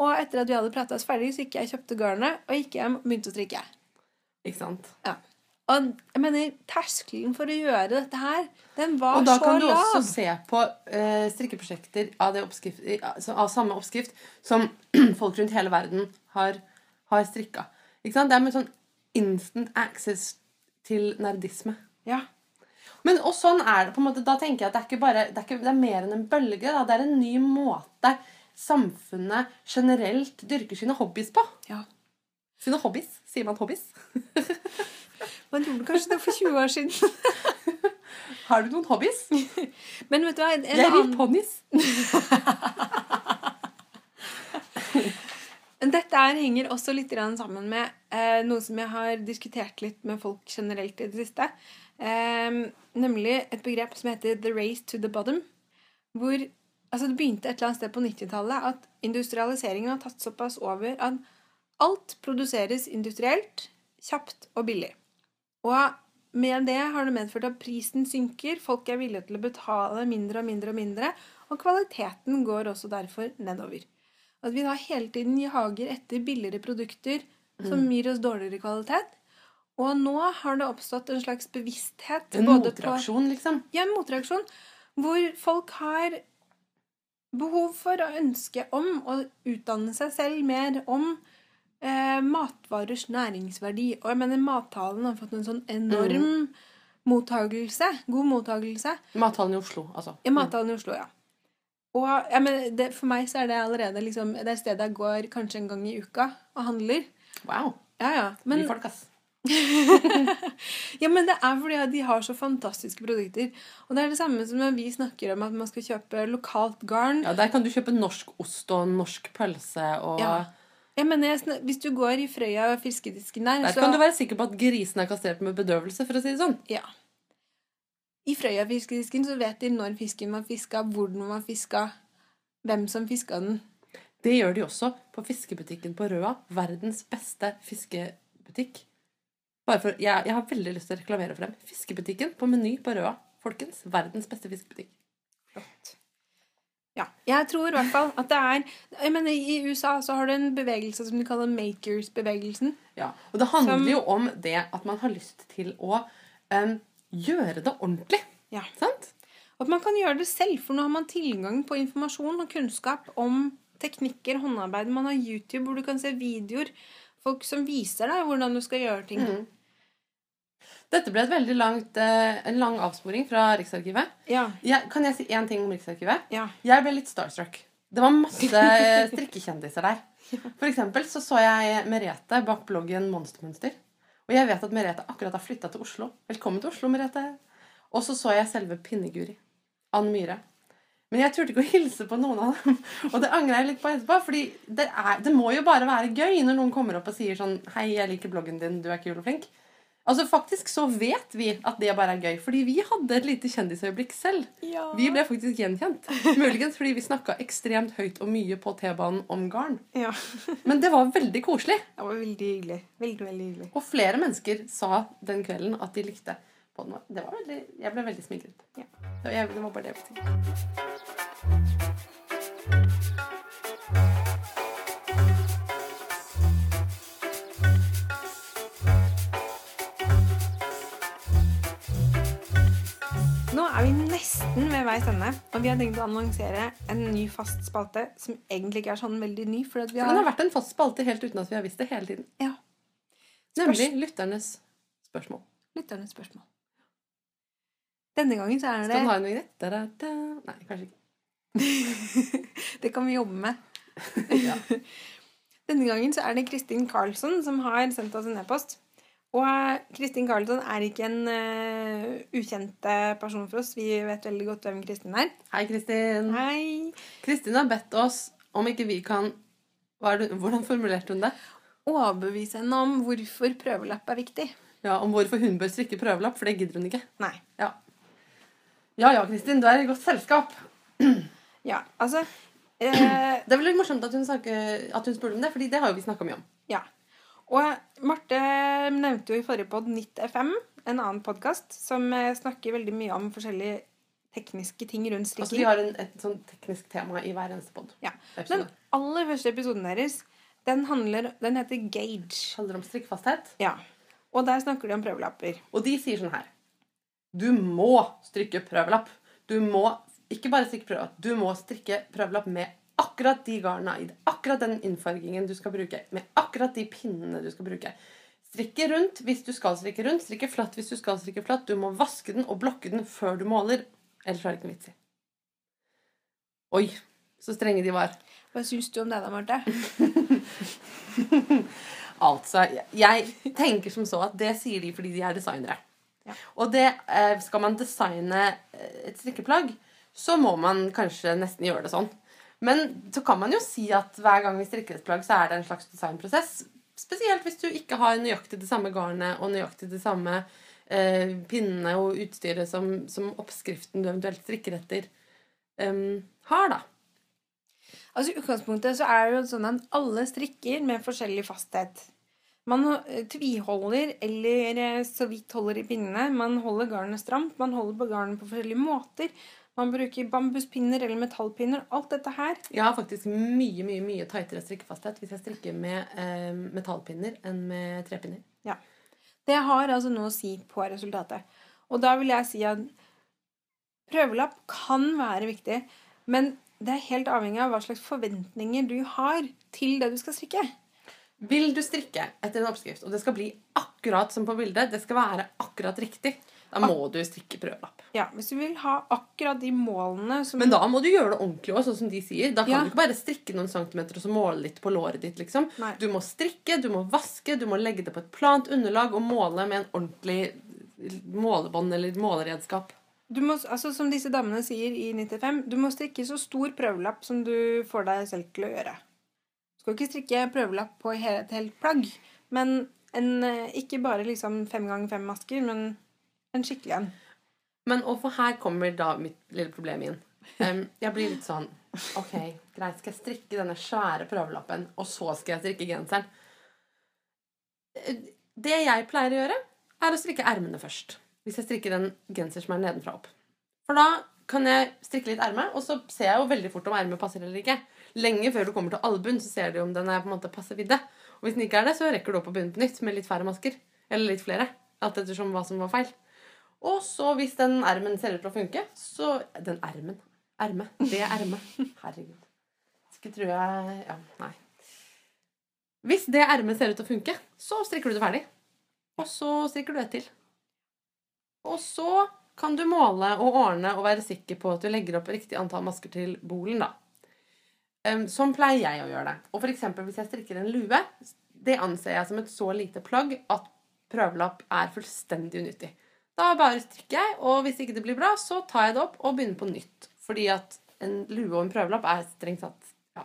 B: Og etter at vi hadde prata oss ferdig, så gikk jeg og kjøpte garnet og gikk hjem og begynte å strikke.
A: Ikke sant?
B: Ja. Og jeg mener, terskelen for å gjøre dette her, den var så lav.
A: Og da kan du
B: lav.
A: også se på uh, strikkeprosjekter av, det oppskrift, altså av samme oppskrift som (clears throat) folk rundt hele verden har, har strikka. Ikke sant? Det er med sånn instant access til nerdisme.
B: Ja.
A: Men og sånn er det på en måte, Da tenker jeg at det er ikke bare, det er, ikke, det er mer enn en bølge. Da. Det er en ny måte samfunnet generelt dyrker sine hobbies på.
B: ja.
A: Sine hobbies. Sier man hobbies? (laughs)
B: Man gjorde kanskje det for 20 år siden. (laughs)
A: Har du noen hobbies? (laughs)
B: Men vet du hva? En
A: Jeg rir
B: annen...
A: ponnis. (laughs)
B: Dette henger også litt sammen med eh, noe som jeg har diskutert litt med folk generelt i det siste. Eh, nemlig et begrep som heter 'the race to the bottom'. Hvor altså det begynte et eller annet sted på 90-tallet at industrialiseringen har tatt såpass over at alt produseres industrielt, kjapt og billig. Og med det har det medført at prisen synker, folk er villige til å betale mindre og mindre og mindre, og kvaliteten går også derfor nedover. At vi da hele tiden jager etter billigere produkter som gir oss dårligere kvalitet. Og nå har det oppstått en slags bevissthet
A: En
B: motreaksjon, på
A: liksom.
B: ja, en motreaksjon. Hvor folk har behov for og ønske om å utdanne seg selv mer om eh, matvarers næringsverdi. Og jeg mener mattalen har fått en sånn enorm mottagelse. God mottagelse.
A: Mathallen i Oslo, altså.
B: Ja, mattalen i Oslo, ja. Og jeg mener, det, for meg så er det allerede liksom, det er stedet jeg går kanskje en gang i uka og handler.
A: Wow.
B: Ja, ja. Men,
A: Mye folk, ass. (laughs)
B: ja, men det er fordi de har så fantastiske produkter. Og det er det samme som når vi snakker om at man skal kjøpe lokalt garn.
A: Ja, Der kan du kjøpe norsk ost og norsk pølse og
B: Ja. Jeg mener, jeg Hvis du går i Frøya og fiskedisken der,
A: Der
B: så
A: kan du være sikker på at grisen er kastrert med bedøvelse, for å si det sånn.
B: Ja. I Frøya fiskedisken så vet de når fisken var fiska, hvor den var fiska, hvem som fiska den.
A: Det gjør de også på fiskebutikken på Røa. Verdens beste fiskebutikk. For, jeg, jeg har veldig lyst til å reklamere for dem. Fiskebutikken på Meny på Røa. Folkens, verdens beste fiskebutikk.
B: Ja. Jeg tror i hvert fall at det er jeg mener, I USA så har du en bevegelse som de kaller makers-bevegelsen.
A: Ja, Og det handler
B: Som-
A: jo om det at man har lyst til å um, gjøre det ordentlig.
B: Ja.
A: Sant?
B: Og at man kan gjøre det selv, for nå har man tilgang på informasjon og kunnskap om teknikker, håndarbeid. Man har YouTube hvor du kan se videoer. Folk som viser deg hvordan du skal gjøre ting.
A: Mhm. Dette ble et veldig langt, eh, en lang avsporing fra Riksarkivet.
B: Ja.
A: Jeg, kan jeg si én ting om Riksarkivet?
B: Ja.
A: Jeg ble litt starstruck. Det var masse strikkekjendiser der. For eksempel så så jeg Merete bak bloggen Monstermønster. Og jeg vet at Merete akkurat har flytta til Oslo. Velkommen til Oslo, Merete. Og så så jeg selve Pinneguri. Ann Myhre. Men jeg turte ikke å hilse på noen av dem. Og det angrer jeg litt på etterpå. fordi det, er, det må jo bare være gøy når noen kommer opp og sier sånn Hei, jeg liker bloggen din, du er kul og flink. Altså Faktisk så vet vi at det bare er gøy, fordi vi hadde et lite kjendisøyeblikk selv.
B: Ja.
A: Vi ble faktisk gjenkjent. Muligens fordi vi snakka ekstremt høyt og mye på T-banen om garn.
B: ja.
A: Men det var veldig koselig.
B: Det var veldig hyggelig. Veldig, veldig hyggelig.
A: Og flere mennesker sa den kvelden at de likte podden vår. Det var veldig, jeg ble veldig smigret.
B: Ja.
A: Det, var bare det jeg ville
B: nesten ved veis ende, og vi har tenkt å annonsere en ny fast spalte som egentlig ikke er sånn veldig ny. For vi
A: For den har
B: har
A: vært en fast spalte helt uten at vi har visst det hele tiden.
B: ja,
A: Nemlig lytternes spørsmål.
B: lytternes spørsmål. Denne gangen så er det Skal
A: den ha en vignett? Nei, kanskje ikke. (laughs)
B: Det kan vi jobbe med. (laughs)
A: Ja. (laughs)
B: Denne gangen så er det Kristin Karlsson som har sendt oss en e-post. Og Kristin Carlton er ikke en uh, ukjent eh, person for oss. Vi vet veldig godt hvem Kristin er.
A: Hei, Kristin.
B: Hei!
A: Kristin har bedt oss om ikke vi kan det, Hvordan formulerte hun det?
B: Overbevise henne om hvorfor prøvelapp er viktig.
A: Ja, Om hvorfor hun bør strikke prøvelapp, for det gidder hun ikke.
B: Nei.
A: Ja ja, ja Kristin, du er i godt selskap. (clears throat)
B: Ja, altså eh,
A: Det er veldig morsomt at hun, snakker, at hun spurte om det, fordi det har jo vi snakka mye om.
B: Ja. Og Marte nevnte jo i forrige pod Nytt FM, en annen podkast, som eh, snakker veldig mye om forskjellige tekniske ting rundt
A: Altså, de har en, et sånn teknisk tema i hver eneste pod.
B: Ja. Den aller første episoden deres, den, handler, den heter Gage.
A: handler om strikkfasthet.
B: Ja. Og der snakker de om prøvelapper.
A: Og de sier sånn her Du må strikke prøvelapp. Du må ikke bare strikke prøvelapp, du må strikke prøvelapp med akkurat de garna i. Akkurat den innfargingen du skal bruke. Med akkurat de pinnene du skal bruke. Strikke rundt hvis du skal strikke rundt. Strikke flatt hvis du skal strikke flatt. Du må vaske den og blokke den før du måler. Ellers er det ikke vits i. Oi, så strenge de var.
B: Hva syns du om det da, Marte? (laughs)
A: Altså, jeg tenker som så at det sier de fordi de er designere.
B: Ja.
A: Og det, eh, skal man designe eh, et strikkeplagg, så må man kanskje nesten gjøre det sånn. Men så kan man jo si at hver gang vi strikker et plagg, så er det en slags designprosess. Spesielt hvis du ikke har nøyaktig det samme garnet og nøyaktig det samme eh, pinnene og utstyret som, som oppskriften du eventuelt strikker etter, um, har, da.
B: Altså I utgangspunktet så er det jo sånn at alle strikker med forskjellig fasthet. Man eh, tviholder eller eh, så vidt holder i pinnene. Man holder garnet stramt. Man holder på garnet på forskjellige måter. Man bruker bambuspinner eller metallpinner. Alt dette her.
A: Jeg har faktisk mye mye, mye tightere strikkefasthet hvis jeg strikker med eh, metallpinner enn med trepinner. Ja.
B: Det har altså noe å si på resultatet. Og da vil jeg si at prøvelapp kan være viktig, men det er helt avhengig av hva slags forventninger du har til det du skal strikke.
A: Vil du strikke etter en oppskrift, og det skal bli akkurat som på bildet, det skal være akkurat riktig, da må du strikke prøvelapp.
B: Ja, Hvis du vil ha akkurat de målene som
A: Men da må du gjøre det ordentlig òg, sånn som de sier. Da kan
B: Ja.
A: du ikke bare strikke noen centimeter og så måle litt på låret ditt. liksom.
B: Nei.
A: Du må strikke, du må vaske, du må legge det på et plant underlag og måle med en ordentlig målebånd eller måleredskap.
B: du må, altså Som disse damene sier i 95, du må strikke så stor prøvelapp som du får deg selv til å gjøre. Du skal ikke strikke prøvelapp på et helt plagg, men en, eh, ikke bare liksom fem ganger fem masker, men en skikkelig en.
A: Men overfor her kommer da mitt lille problem inn. Um, jeg blir litt sånn Ok, greit, skal jeg strikke denne svære prøvelappen, og så skal jeg strikke genseren? Det jeg pleier å gjøre, er å strikke ermene først. Hvis jeg strikker en genser som er nedenfra opp. For da kan jeg strikke litt erme, og så ser jeg jo veldig fort om ermet passer eller ikke. Lenge før du kommer til albuen, så ser du om den er på en måte passe vidde. Og hvis den ikke er det, så rekker du opp å begynne på nytt med litt færre masker. Eller litt flere. Alt ettersom hva som var feil. Og så hvis den ermen ser ut til å funke, så Den ermen. Erme. Det er erme. Herregud. Skulle tro jeg Ja, nei. Hvis det ermet ser ut til å funke, så strikker du det ferdig. Og så strikker du et til. Og så kan du måle og ordne og være sikker på at du legger opp riktig antall masker til bolen, da. Sånn pleier jeg å gjøre det. Og eksempel hvis jeg strikker en lue, det anser jeg som et så lite plagg at prøvelapp er fullstendig unyttig. Da bare strikker jeg, og hvis ikke det blir bra, så tar jeg det opp og begynner på nytt. Fordi at en lue og en prøvelapp er strengt tatt ja.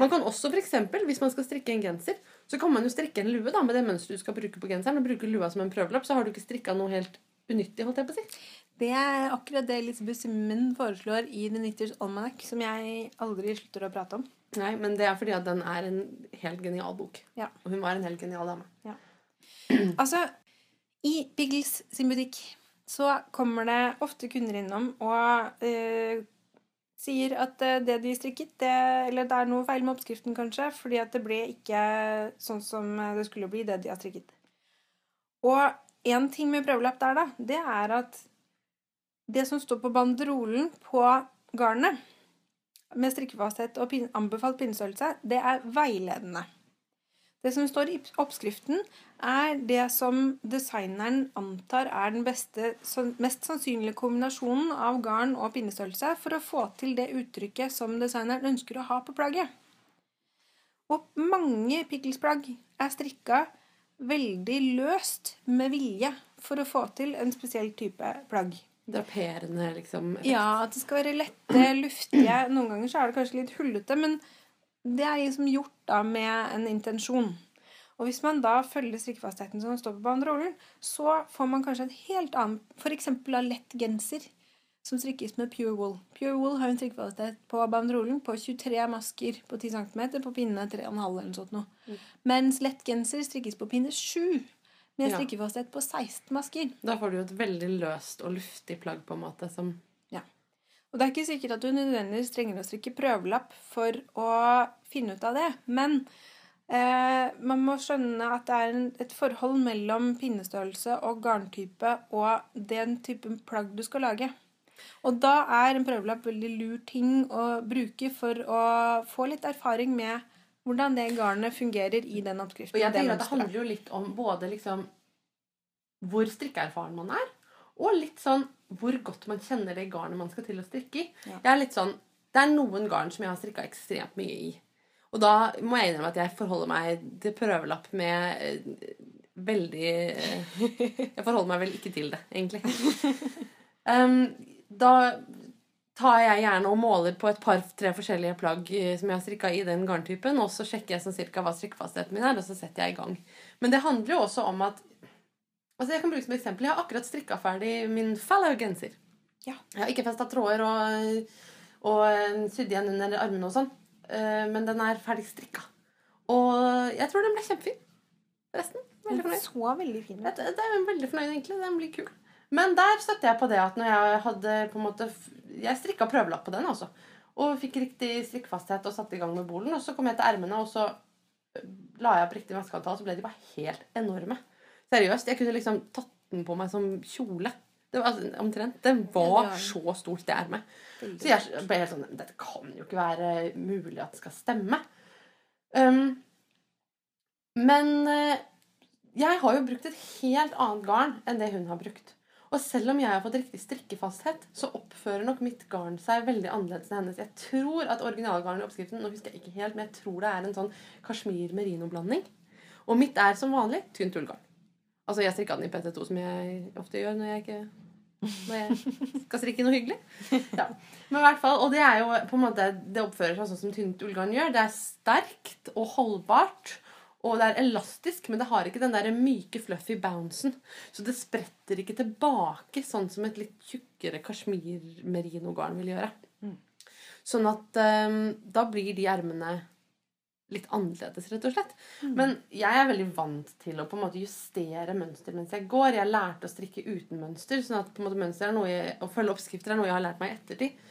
A: Man kan også eksempel, hvis man skal strikke en genser, så kan man jo strikke en lue da, med det mønsteret du skal bruke på genseren, og bruke lua som en prøvelapp, så har du ikke strikka noe helt unyttig, holdt jeg på å si.
B: Det er akkurat det Elisabeth Simmen foreslår i The Knitters Almanac, som jeg aldri slutter å prate om.
A: Nei, men det er fordi at den er en helt genial bok.
B: Ja.
A: Og hun var en helt genial dame. Ja.
B: Altså, i Piggles sin butikk så kommer det ofte kunder innom og eh, sier at eh, det de strikket, det, eller det er noe feil med oppskriften kanskje, fordi at det ble ikke sånn som det skulle bli, det de har strikket. Og en ting med prøvelapp der, da, det er at det som står på banderolen på garnet med strikkefasthet og pin anbefalt pinnestørrelse, det er veiledende. Det som står i oppskriften, er det som designeren antar er den beste, mest sannsynlige kombinasjonen av garn og pinnestørrelse for å få til det uttrykket som designeren ønsker å ha på plagget. Og mange pickles-plagg er strikka veldig løst med vilje for å få til en spesiell type plagg.
A: Draperende, liksom.
B: Ja, at det skal være lette, luftige. Noen ganger så er det kanskje litt hullete, men det er liksom gjort da med en intensjon. Og hvis man da følger strikkefastheten som står på banderollen, så får man kanskje en helt annen F.eks. av lett genser som strikkes med pure wool. Pure wool har en strikkefasthet på banderollen på 23 masker på 10 cm på pinne 3,5 eller noe sånt noe. Mm. Mens lett genser strikkes på pinne 7 med strikkefasthet på 16 masker.
A: Da får du jo et veldig løst og luftig plagg på en måte som.
B: Og det er ikke sikkert at du nødvendigvis trenger å strikke prøvelapp for å finne ut av det, men eh, man må skjønne at det er en, et forhold mellom pinnestørrelse og garntype og den typen plagg du skal lage. Og da er en prøvelapp veldig lur ting å bruke for å få litt erfaring med hvordan det garnet fungerer i den oppskriften.
A: Og jeg tenker at Det handler jo litt om både liksom hvor strikkeerfaren man er, og litt sånn hvor godt man kjenner det garnet man skal til å strikke i. Ja. Jeg er litt sånn, Det er noen garn som jeg har strikka ekstremt mye i. Og da må jeg innrømme at jeg forholder meg til prøvelapp med eh, veldig eh, Jeg forholder meg vel ikke til det, egentlig. (laughs) Um, da tar jeg gjerne og måler på et par-tre forskjellige plagg eh, som jeg har strikka i den garntypen, og så sjekker jeg sånn cirka hva strikkefastheten min er, og så setter jeg i gang. Men det handler jo også om at altså Jeg kan bruke som eksempel. Jeg har akkurat strikka ferdig min fallow-genser.
B: Ja.
A: Jeg har ikke festa tråder og, og eh, sydd igjen under armene og sånn, eh, men den er ferdig strikka. Og jeg tror den ble kjempefin. Resten.
B: Veldig fornøyd. Så veldig fin
A: ut. Det er veldig fornøyd, egentlig. Den blir kul. Men der støtter jeg på det at når jeg hadde på en måte Jeg strikka prøvelapp på den, altså. Og fikk riktig strikkfasthet og satte i gang med bolen. Og så kom jeg til ermene, og så øh, la jeg opp riktig maskeantall, og så ble de bare helt enorme. Seriøst. Jeg kunne liksom tatt den på meg som kjole. Det var altså, omtrent. Det var så stort, det ermet. Så jeg ble helt sånn Dette kan jo ikke være mulig at det skal stemme. Um, men øh, jeg har jo brukt et helt annet garn enn det hun har brukt. Og selv om jeg har fått riktig strikkefasthet, så oppfører nok mitt garn seg veldig annerledes enn hennes. Jeg tror at originalgarnet i oppskriften nå husker jeg ikke helt, men jeg tror det er en sånn kasjmir-merino-blanding. Og mitt er som vanlig tynt ullgarn. Altså, jeg strikka den i PT2, som jeg ofte gjør når jeg ikke når jeg skal strikke noe hyggelig. Ja. Men i hvert fall, Og det er jo på en måte, det oppfører seg sånn som tynt ullgarn gjør. Det er sterkt og holdbart. Og det er elastisk, men det har ikke den der myke, fluffy bouncen. Så det spretter ikke tilbake, sånn som et litt tjukkere kasjmir-merino-garn vil gjøre. Mm. Sånn at um, da blir de ermene litt annerledes, rett og slett. Men jeg er veldig vant til å på en måte justere mønster mens jeg går. Jeg lærte å strikke uten mønster, sånn at på en måte mønster er noe jeg, å følge oppskrifter er noe jeg har lært meg i ettertid.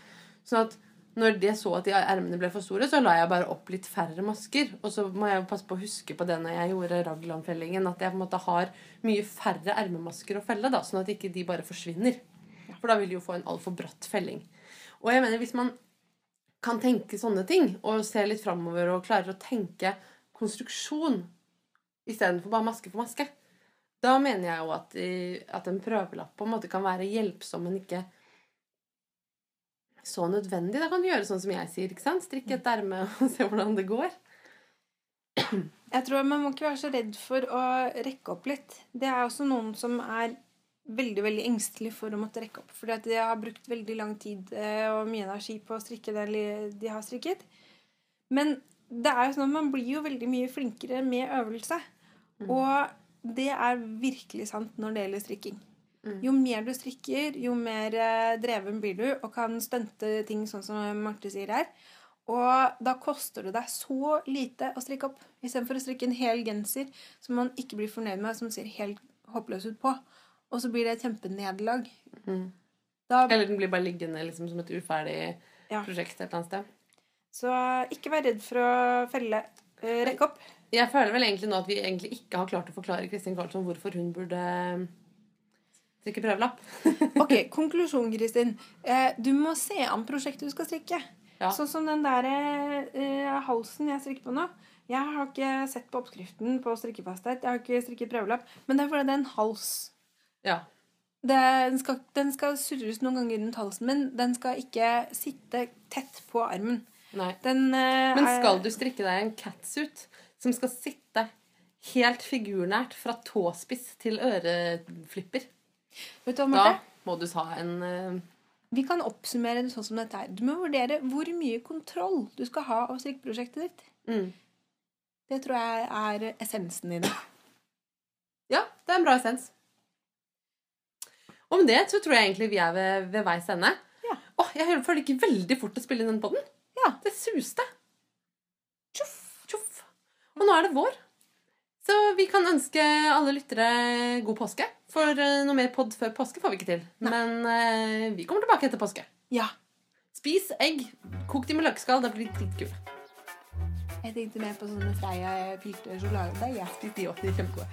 A: Sånn at når det så at de ermene ble for store, så la jeg bare opp litt færre masker. Og så må jeg jo passe på å huske på det når jeg gjorde raglanfellingen, at jeg på en måte har mye færre ermemasker å felle, da, sånn at ikke de bare forsvinner. For da vil de jo få en altfor bratt felling. Og jeg mener, hvis man kan tenke sånne ting, og se litt framover og klarer å tenke konstruksjon istedenfor bare maske for maske, da mener jeg jo at, at en prøvelapp på en måte kan være hjelpsom, men ikke så nødvendig. Da kan du gjøre sånn som jeg sier. ikke sant? Strikke et erme og (laughs) se hvordan det går.
B: Jeg tror Man må ikke være så redd for å rekke opp litt. Det er også noen som er veldig veldig engstelig for å måtte rekke opp. Fordi at de har brukt veldig lang tid eh, og mye energi på å strikke det de har strikket. Men det er jo sånn at man blir jo veldig mye flinkere med øvelse. Og det er virkelig sant når det gjelder strikking.
A: Mm.
B: Jo mer du strikker, jo mer eh, dreven blir du og kan stunte ting sånn som Marte sier her. Og da koster det deg så lite å strikke opp. Istedenfor å strikke en hel genser som man ikke blir fornøyd med, som ser helt håpløs ut på. Og så blir det et kjempenederlag.
A: Mm.
B: Da,
A: Eller den blir bare liggende liksom, som et uferdig
B: Ja.
A: prosjekt et eller annet sted.
B: så ikke vær redd for å felle. Eh, rekke opp.
A: Jeg føler vel egentlig nå at vi egentlig ikke har klart å forklare Kristin Karlsson hvorfor hun burde strikke prøvelapp. (laughs)
B: Ok, konklusjon, Kristin. Eh, du må se an prosjektet du skal strikke.
A: Ja.
B: Sånn som den der eh, halsen jeg strikker på nå. Jeg har ikke sett på oppskriften på strikkefasthet. Jeg har ikke strikket prøvelapp. Men det er fordi det er en hals.
A: Ja.
B: Det, den, skal, den skal surres noen ganger rundt halsen, min. den skal ikke sitte tett på armen.
A: Nei.
B: Den, uh,
A: Men skal du strikke deg en catsuit som skal sitte helt figurnært fra tåspiss til øreflipper,
B: Vet du hva,
A: da må du ha en uh,
B: Vi kan oppsummere det sånn som dette her. Du må vurdere hvor mye kontroll du skal ha av strikkeprosjektet ditt.
A: mm.
B: Det tror jeg er essensen i det.
A: Ja, det er en bra essens. Og med det så tror jeg egentlig vi er ved, ved veis ende.
B: Ja.
A: Åh, jeg føler det gikk veldig fort å spille inn den podden.
B: Ja.
A: Det suste. Tjoff, tjoff. Og nå er det vår. Så vi kan ønske alle lyttere god påske. For eh, noe mer pod før påske får vi ikke til. Men uh, vi kommer tilbake etter påske.
B: Ja.
A: Spis egg. Kok de med løkskall. Det blir dritkule.
B: Jeg tenkte mer på sånne Freia fylte sjokoladedeig. Jeg
A: Spis de også. De er kjempegode.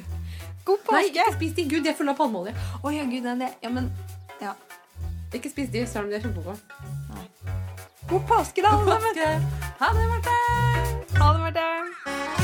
A: (laughs)
B: God
A: Nei,
B: påske!
A: ikke spis de. Gud, de er fulle av palmeolje.
B: Å ja, gud, nei, Ja, men Ja.
A: Ikke spis de, selv om de er kjempegode.
B: God påske, da, alle sammen!
A: Ha det, Marte.
B: Ha det, Marte.